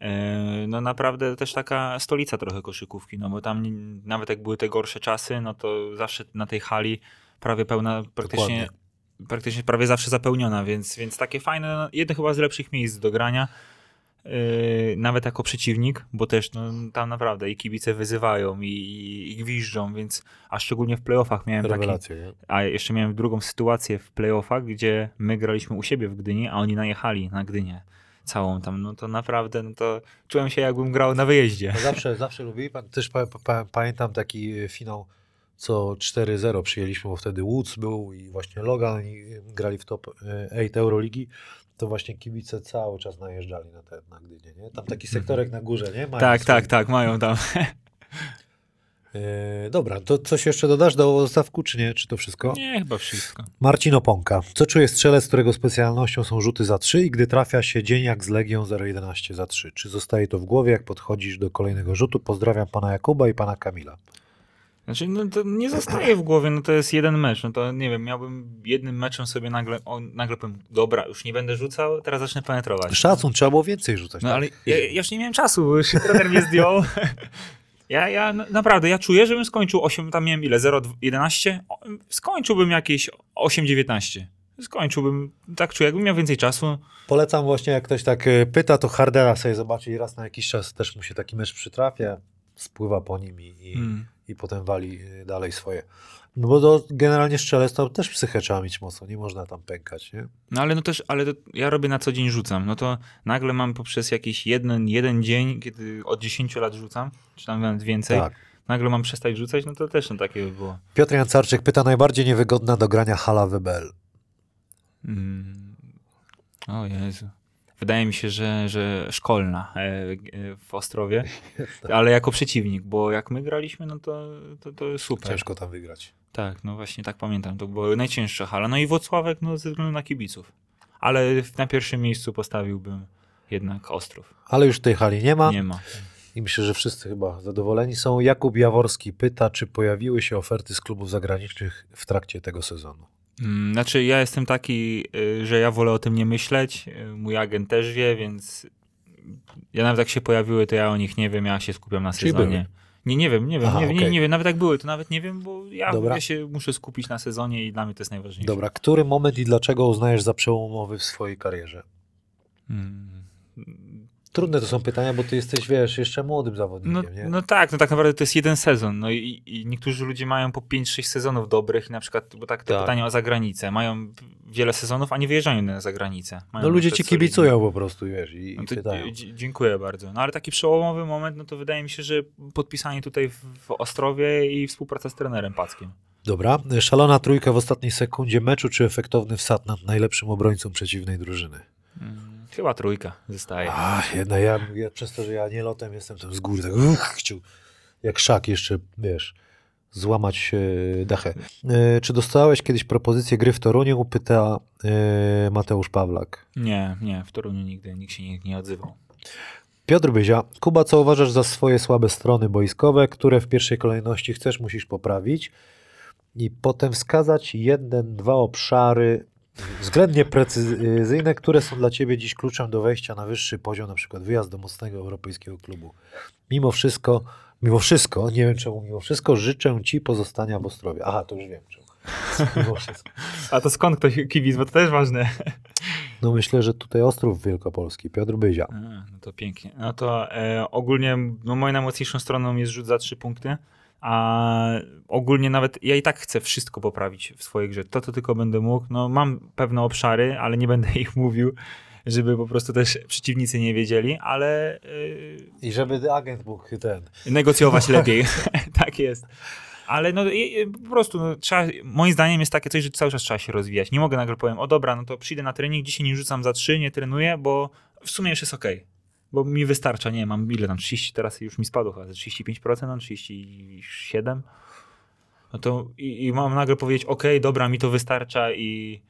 E, No naprawdę też taka stolica trochę koszykówki, no bo tam nawet jak były te gorsze czasy, no to zawsze na tej hali prawie pełna, praktycznie, Dokładnie. praktycznie prawie zawsze zapełniona, więc, więc takie fajne, no, jedno chyba z lepszych miejsc do grania. Yy, nawet jako przeciwnik, bo też no, tam naprawdę i kibice wyzywają i, i, i gwiżdżą, więc a szczególnie w playoffach miałem taki, Rewelacje, nie? a jeszcze miałem drugą sytuację w playoffach, gdzie my graliśmy u siebie w Gdyni, a oni najechali na Gdynię całą tam, no to naprawdę, no to czułem się jakbym grał na wyjeździe. No zawsze, zawsze. Pan, też pa, pa, pamiętam taki e, finał, co 4-0 przyjęliśmy, bo wtedy Woods był i właśnie Logan i grali w top e, 8 Euroligi. To właśnie kibice cały czas najeżdżali na te na Gdynię, nie? Tam taki sektorek na górze, nie? Mają tak, swój- tak, tak, mają tam. E, dobra, to coś jeszcze dodasz do stawku, czy nie? Czy to wszystko? Nie, chyba wszystko. Marcin Oponka. Co czuje strzelec, którego specjalnością są rzuty za 3 i gdy trafia się dzień jak z Legią 011 za 3? Czy zostaje to w głowie, jak podchodzisz do kolejnego rzutu? Pozdrawiam pana Jakuba i pana Kamila. Znaczy, no to nie zostaje w głowie, no to jest jeden mecz, no to nie wiem, miałbym jednym meczem sobie nagle, o, nagle powiem, dobra, już nie będę rzucał, teraz zacznę penetrować. Szacun, trzeba było więcej rzucać. No tak? ale ja, ja już nie miałem czasu, bo już trener mnie zdjął. Ja, ja n- naprawdę, ja czuję, żebym skończył 8, tam miałem ile, 0, 11? O, Skończyłbym jakieś 8, 19. Skończyłbym, tak czuję, jakbym miał więcej czasu. Polecam właśnie, jak ktoś tak e, pyta, to Hardera sobie zobaczyć raz na jakiś czas. Też mu się taki mecz przytrafia, spływa po nim i, i, Hmm. I potem wali e, dalej swoje. No bo to generalnie strzelec to też psychę trzeba mieć mocno, nie można tam pękać, nie? No ale no też, ale ja robię na co dzień rzucam, no to nagle mam poprzez jakiś jeden, jeden dzień, kiedy od 10 lat rzucam, czy tam nawet więcej, Tak. nagle mam przestać rzucać, no to też no takie by było. Piotr Jancarczyk pyta, najbardziej niewygodna do grania hala WBL. Mm. O Jezu. Wydaje mi się, że, że szkolna e, e, w Ostrowie, ale jako przeciwnik, bo jak my graliśmy, no to, to, to super. Ciężko tam wygrać. Tak, no właśnie tak pamiętam, to była najcięższa hala. No i Włocławek, no ze względu na kibiców. Ale na pierwszym miejscu postawiłbym jednak Ostrów. Ale już tej hali nie ma Nie ma. i myślę, że wszyscy chyba zadowoleni są. Jakub Jaworski pyta, czy pojawiły się oferty z klubów zagranicznych w trakcie tego sezonu. Mm, Znaczy, ja jestem taki, y, że ja wolę o tym nie myśleć. y, Mój agent też wie, więc ja nawet jak się pojawiły, to ja o nich nie wiem, ja się skupiam na Czyli sezonie. były? Nie, nie wiem, nie wiem, Aha, nie, nie, okej. nie wiem, nawet jak były, to nawet nie wiem, bo ja, ja się muszę skupić na sezonie i dla mnie to jest najważniejsze. Dobra, który moment i dlaczego uznajesz za przełomowy w swojej karierze? Mm. Trudne to są pytania, bo ty jesteś, wiesz, jeszcze młodym No, zawodnikiem, nie? no tak, no tak naprawdę to jest jeden sezon. No i, i niektórzy ludzie mają po 5-6 sezonów dobrych, i na przykład, bo tak, to Tak. pytanie o zagranicę. Mają wiele sezonów, a nie wyjeżdżają na zagranicę. Mają No ludzie ci kibicują po prostu, wiesz, i, No i pytają. dziękuję bardzo. No ale taki przełomowy moment, no to wydaje mi się, że podpisanie tutaj w, w Ostrowie i współpraca z trenerem Packiem. Dobra, szalona trójka w ostatniej sekundzie meczu, czy efektowny wsad nad najlepszym obrońcą przeciwnej drużyny? Mm, chyba trójka zostaje. A, jedna, ja, ja przez to, że ja nie lotem jestem tam z góry, tak uch, chciał jak szak jeszcze, wiesz, złamać e, dachę. E, czy dostałeś kiedyś propozycję gry w Toruniu? Pyta e, Mateusz Pawlak. Nie, nie, w Toruniu nigdy nikt się nie, nie odzywał. Piotr Byzia. Kuba, co uważasz za swoje słabe strony boiskowe, które w pierwszej kolejności chcesz, musisz poprawić i potem wskazać jeden, dwa obszary względnie precyzyjne, które są dla ciebie dziś kluczem do wejścia na wyższy poziom, na przykład wyjazd do mocnego europejskiego klubu. Mimo wszystko, mimo wszystko, nie wiem czemu, mimo wszystko życzę ci pozostania w Ostrowie. Aha, to już wiem czemu. Mimo wszystko. A to skąd ktoś kibic, bo to też ważne. No myślę, że tutaj Ostrów Wielkopolski, Piotr Byzia. A, no to pięknie. No to e, ogólnie no, moją najmocniejszą stroną jest rzut za trzy punkty, a ogólnie nawet ja i tak chcę wszystko poprawić w swojej grze. To, to tylko będę mógł. No, mam pewne obszary, ale nie będę ich mówił, żeby po prostu też przeciwnicy nie wiedzieli, ale I żeby agent mógł ten... negocjować lepiej. tak jest. Ale no i- po prostu no, trzeba, moim zdaniem jest takie coś, że cały czas trzeba się rozwijać. Nie mogę nagle powiem, o dobra, no to przyjdę na trening, dzisiaj nie rzucam za trzy, nie trenuję, bo w sumie już jest okej. Bo mi wystarcza, nie mam ile tam, 30, teraz już mi spadło chyba, ze 35%, no 37%. No to i, i mam nagle powiedzieć, ok, dobra, mi to wystarcza i,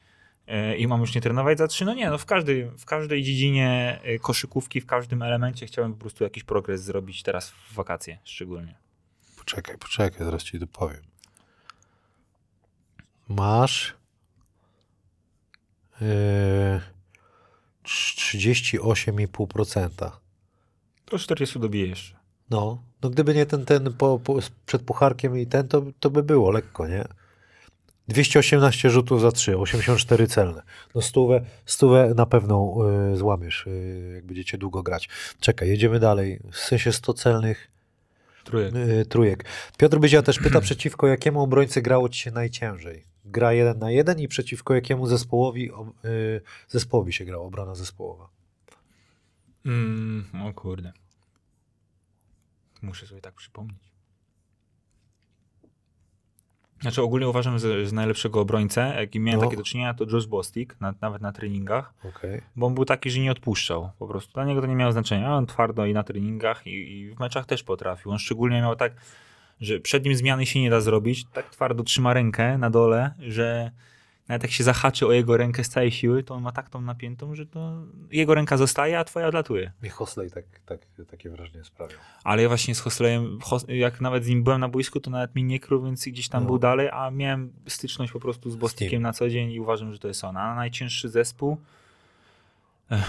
e, i mam już nie trenować za trzy. No nie, no w każdej, w każdej dziedzinie e, koszykówki, w każdym elemencie chciałem po prostu jakiś progres zrobić teraz w wakacje szczególnie. Poczekaj, poczekaj, zaraz ci dopowiem. Masz yy, 38,5%. To 40 dobiję jeszcze. No, no gdyby nie ten, ten po, po, przed pucharkiem i ten, to, to by było lekko, nie? 218 rzutów za 3, 84 celne. No stówę, stówę na pewno y, złamiesz, y, jak będziecie długo grać. Czekaj, jedziemy dalej. W sensie 100 celnych Trójek. y, trójek. Piotr Bydzia też pyta, przeciwko jakiemu obrońcy grało ci się najciężej? Gra jeden na jeden i przeciwko jakiemu zespołowi, y, zespołowi się grała obrona zespołowa? Mm, o kurde. Muszę sobie tak przypomnieć. Znaczy ogólnie uważam, że z najlepszego obrońcę, jakim miałem No. takie do czynienia, to Josh Bostic, na, nawet na treningach, Okej. bo on był taki, że nie odpuszczał. Po prostu dla niego to nie miało znaczenia. On twardo i na treningach, i, i w meczach też potrafił. On szczególnie miał tak, że przed nim zmiany się nie da zrobić. Tak twardo trzyma rękę na dole, że nawet jak się zahaczy o jego rękę z całej siły, to on ma tak tą napiętą, że to jego ręka zostaje, a twoja odlatuje. Mi Hosley tak, tak, takie wrażenie sprawiał. Ale ja właśnie z Hoslejem, Hos- jak nawet z nim byłem na boisku, to nawet mi nie krył, więc gdzieś tam No. był dalej, a miałem styczność po prostu z. Bostikiem na co dzień i uważam, że to jest on. A najcięższy zespół,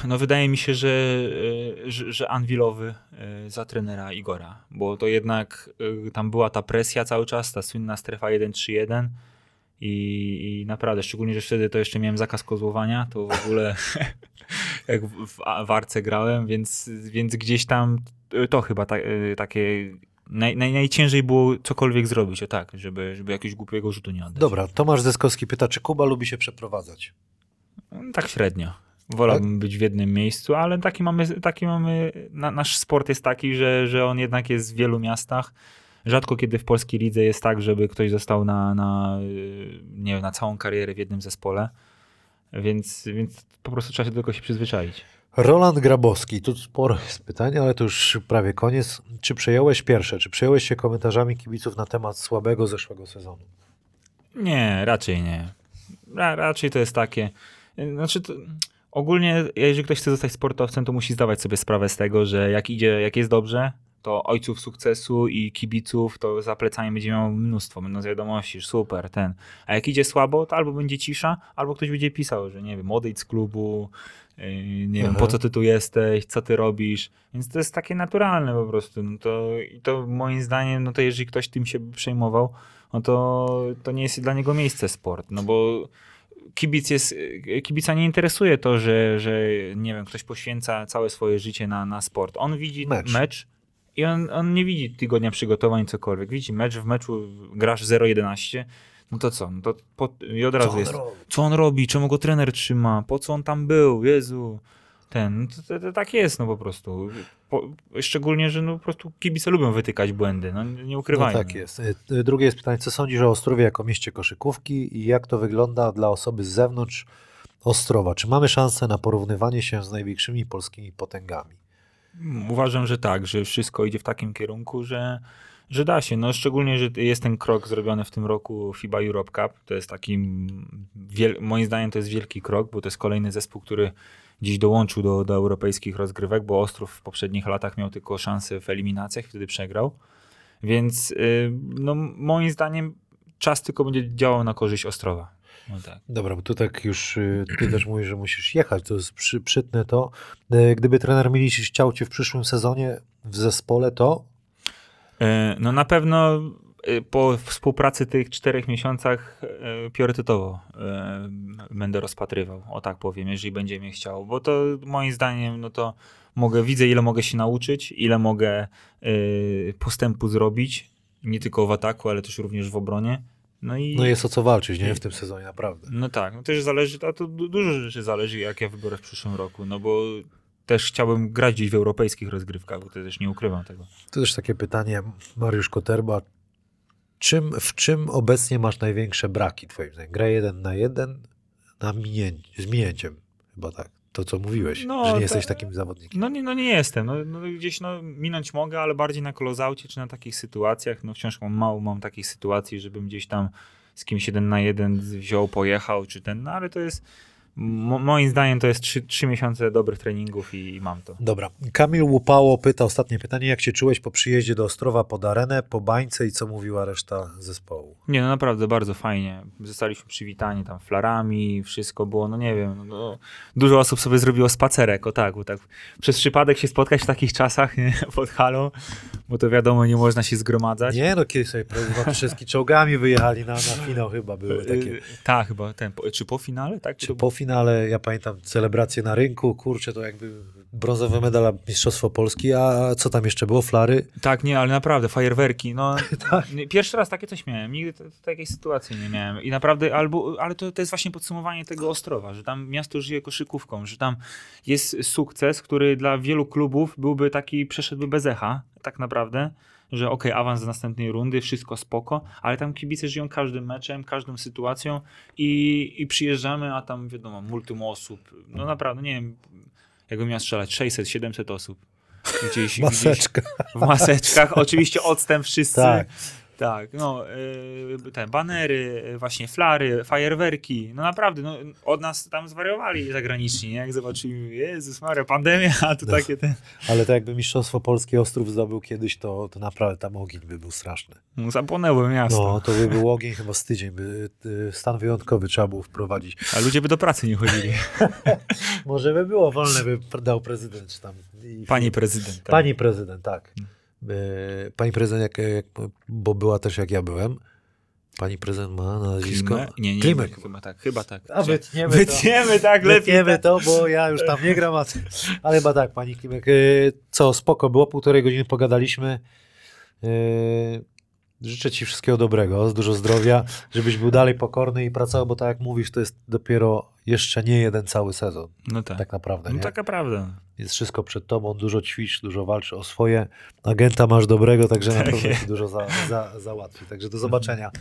no wydaje mi się, że, e, że, że Anwilowy e, za trenera Igora, bo to jednak e, tam była ta presja cały czas, ta słynna strefa 1-3-1 i, i naprawdę, szczególnie, że wtedy to jeszcze miałem zakaz kozłowania, to w ogóle jak w, warce grałem, więc, więc gdzieś tam to chyba ta, takie naj, naj, najciężej było cokolwiek zrobić, o tak, żeby, żeby jakiegoś głupiego rzutu nie oddać. Dobra, Tomasz Zeskowski pyta, czy Kuba lubi się przeprowadzać? Mm, Tak średnio. Wolałbym Tak? być w jednym miejscu, ale taki mamy, taki mamy na, nasz sport jest taki, że, że on jednak jest w wielu miastach. Rzadko kiedy w polskiej lidze jest tak, żeby ktoś został na, na, y, nie wiem, na całą karierę w jednym zespole. Więc, więc po prostu trzeba się tylko się przyzwyczaić. Roland Grabowski, tu sporo jest pytań, ale to już prawie koniec. Czy przejąłeś pierwsze, czy przejąłeś się komentarzami kibiców na temat słabego zeszłego sezonu? Nie, raczej nie. Ra, raczej to jest takie. Znaczy, to, ogólnie, jeżeli ktoś chce zostać sportowcem, to musi zdawać sobie sprawę z tego, że jak idzie, jak jest dobrze, to ojców sukcesu i kibiców, to za plecami będzie miał mnóstwo, będą z wiadomości, że super, ten. A jak idzie słabo, to albo będzie cisza, albo ktoś będzie pisał, że nie wiem, odejdź z klubu, yy, nie wiem, po co ty tu jesteś, co ty robisz. Więc to jest takie naturalne po prostu. No to, I to moim zdaniem, no to jeżeli ktoś tym się przejmował, no to, to nie jest dla niego miejsce sport, no bo kibic jest, kibica nie interesuje to, że, że nie wiem, ktoś poświęca całe swoje życie na, na sport. On widzi Mecz. mecz, i on, on nie widzi tygodnia przygotowań, cokolwiek. Widzi mecz, w meczu grasz 0-11, no to co? No to po, I od razu on jest, robi? co on robi, czemu go trener trzyma, po co on tam był, Jezu. Ten, no to, to, tak jest no po prostu. Po, szczególnie, że no po prostu kibice lubią wytykać błędy, no nie No ukrywajmy. tak jest. Y, Drugie jest pytanie, co sądzisz o Ostrowie jako mieście koszykówki i jak to wygląda dla osoby z zewnątrz Ostrowa? Czy mamy szansę na porównywanie się z największymi polskimi potęgami? Uważam, że tak, że wszystko idzie w takim kierunku, że, że da się. No, szczególnie, że jest ten krok zrobiony w tym roku FIBA Europe Cup. To jest taki, moim zdaniem, to jest wielki krok, bo to jest kolejny zespół, który dziś dołączył do, do europejskich rozgrywek, bo Ostrów w poprzednich latach miał tylko szansę w eliminacjach, wtedy przegrał. Więc y, no, moim zdaniem czas tylko będzie działał na korzyść Ostrowa. No tak. Dobra, bo tu tak już y, ty też mówisz, że musisz jechać, to jest przy, przytnę to. Y, Gdyby trener Milic chciał cię w przyszłym sezonie w zespole, to No na pewno po współpracy tych czterech miesiącach e, priorytetowo e, będę rozpatrywał, o tak powiem, jeżeli będzie mnie chciał, bo to moim zdaniem, no to mogę, widzę ile mogę się nauczyć, ile mogę postępu zrobić, nie tylko w ataku, ale też również w obronie. No i no jest o co walczyć, nie? W tym sezonie, naprawdę. no tak, no też zależy, a to du- dużo rzeczy zależy, jak ja wybiorę w przyszłym roku, no bo też chciałbym grać gdzieś w europejskich rozgrywkach, bo to też nie ukrywam tego. To też takie pytanie, Mariusz Koterba. Czym, w czym obecnie masz największe braki, twoim zdaniem? Gra jeden na jeden na minięcie, z minięciem, chyba tak. to, co mówiłeś, No, że nie jesteś takim zawodnikiem. No nie, no nie jestem. No, no gdzieś no, minąć mogę, ale bardziej na close-outie czy na takich sytuacjach. No wciąż mam mało mam takich sytuacji, żebym gdzieś tam z kimś jeden na jeden wziął, pojechał, czy ten, no ale to jest mo, moim zdaniem to jest trzy, trzy miesiące dobrych treningów i, i mam to. Dobra. Kamil Łupało pyta ostatnie pytanie. Jak się czułeś po przyjeździe do Ostrowa pod arenę, po bańce i co mówiła reszta zespołu? Nie, no naprawdę bardzo fajnie. Zostaliśmy przywitani tam flarami, wszystko było, no nie wiem, no, dużo osób sobie zrobiło spacerek, o tak, bo tak przez przypadek się spotkać w takich czasach nie, pod halą, bo to wiadomo, nie można się zgromadzać. Nie, no kiedyś sobie wszystkie czołgami wyjechali na, na finał chyba były takie. Y, Tak, chyba ten, czy po finale, tak? Czy po finale, ja pamiętam celebrację na rynku, kurczę, to jakby brązowy medal Mistrzostwo Polski, a co tam jeszcze było? Flary? Tak, nie, ale naprawdę, fajerwerki, no Tak. pierwszy raz takie coś miałem, nigdy t- takiej sytuacji nie miałem i naprawdę, albo, ale to, to jest właśnie podsumowanie tego Ostrowa, że tam miasto żyje koszykówką, że tam jest sukces, który dla wielu klubów byłby taki, przeszedłby bez echa, tak naprawdę, że okej, awans do następnej rundy, wszystko spoko, ale tam kibice żyją każdym meczem, każdą sytuacją i, i przyjeżdżamy, a tam wiadomo, multum osób, no naprawdę, nie wiem, jakbym miał strzelać, 600, 700 osób. Gdzieś, gdzieś, Maseczka. w maseczkach. Oczywiście odstęp wszyscy. Tak. Tak, no, y, te banery, y, właśnie flary, fajerwerki, no naprawdę, no, od nas tam zwariowali zagraniczni, nie? jak zobaczyli, Jezus Maria, pandemia, a tu No. takie ten, Ale to jakby Mistrzostwo Polskie Ostrów zdobył kiedyś, to, to naprawdę tam ogień by był straszny. no, zapłonęło miasto, No, to by był ogień chyba z tydzień, by y, stan wyjątkowy trzeba było wprowadzić. a ludzie by do pracy nie chodzili. Może by było wolne, by dał prezydent, czy tam. i- Pani prezydent. Tak. Pani prezydent, tak. Y, Pani prezydent, jak, jak, bo była też jak ja byłem. Pani prezydent ma nazwisko. Klimek? Nie, nie, Klimek. nie, chyba tak, chyba tak. A wytniemy to. Wytniemy, tak, lepiej. Wytniemy tak. to, bo ja już tam nie gram, ale chyba tak, pani Klimek. y, Co, spoko było, półtorej godziny pogadaliśmy. Y, Życzę ci wszystkiego dobrego, dużo zdrowia, żebyś był dalej pokorny i pracował, bo tak jak mówisz, to jest dopiero jeszcze nie jeden cały sezon, No tak, tak naprawdę. no Nie? taka prawda. Jest wszystko przed tobą, dużo ćwicz, dużo walczy o swoje. Agenta masz dobrego, także na pewno ci dużo za, za, załatwi. Także do zobaczenia.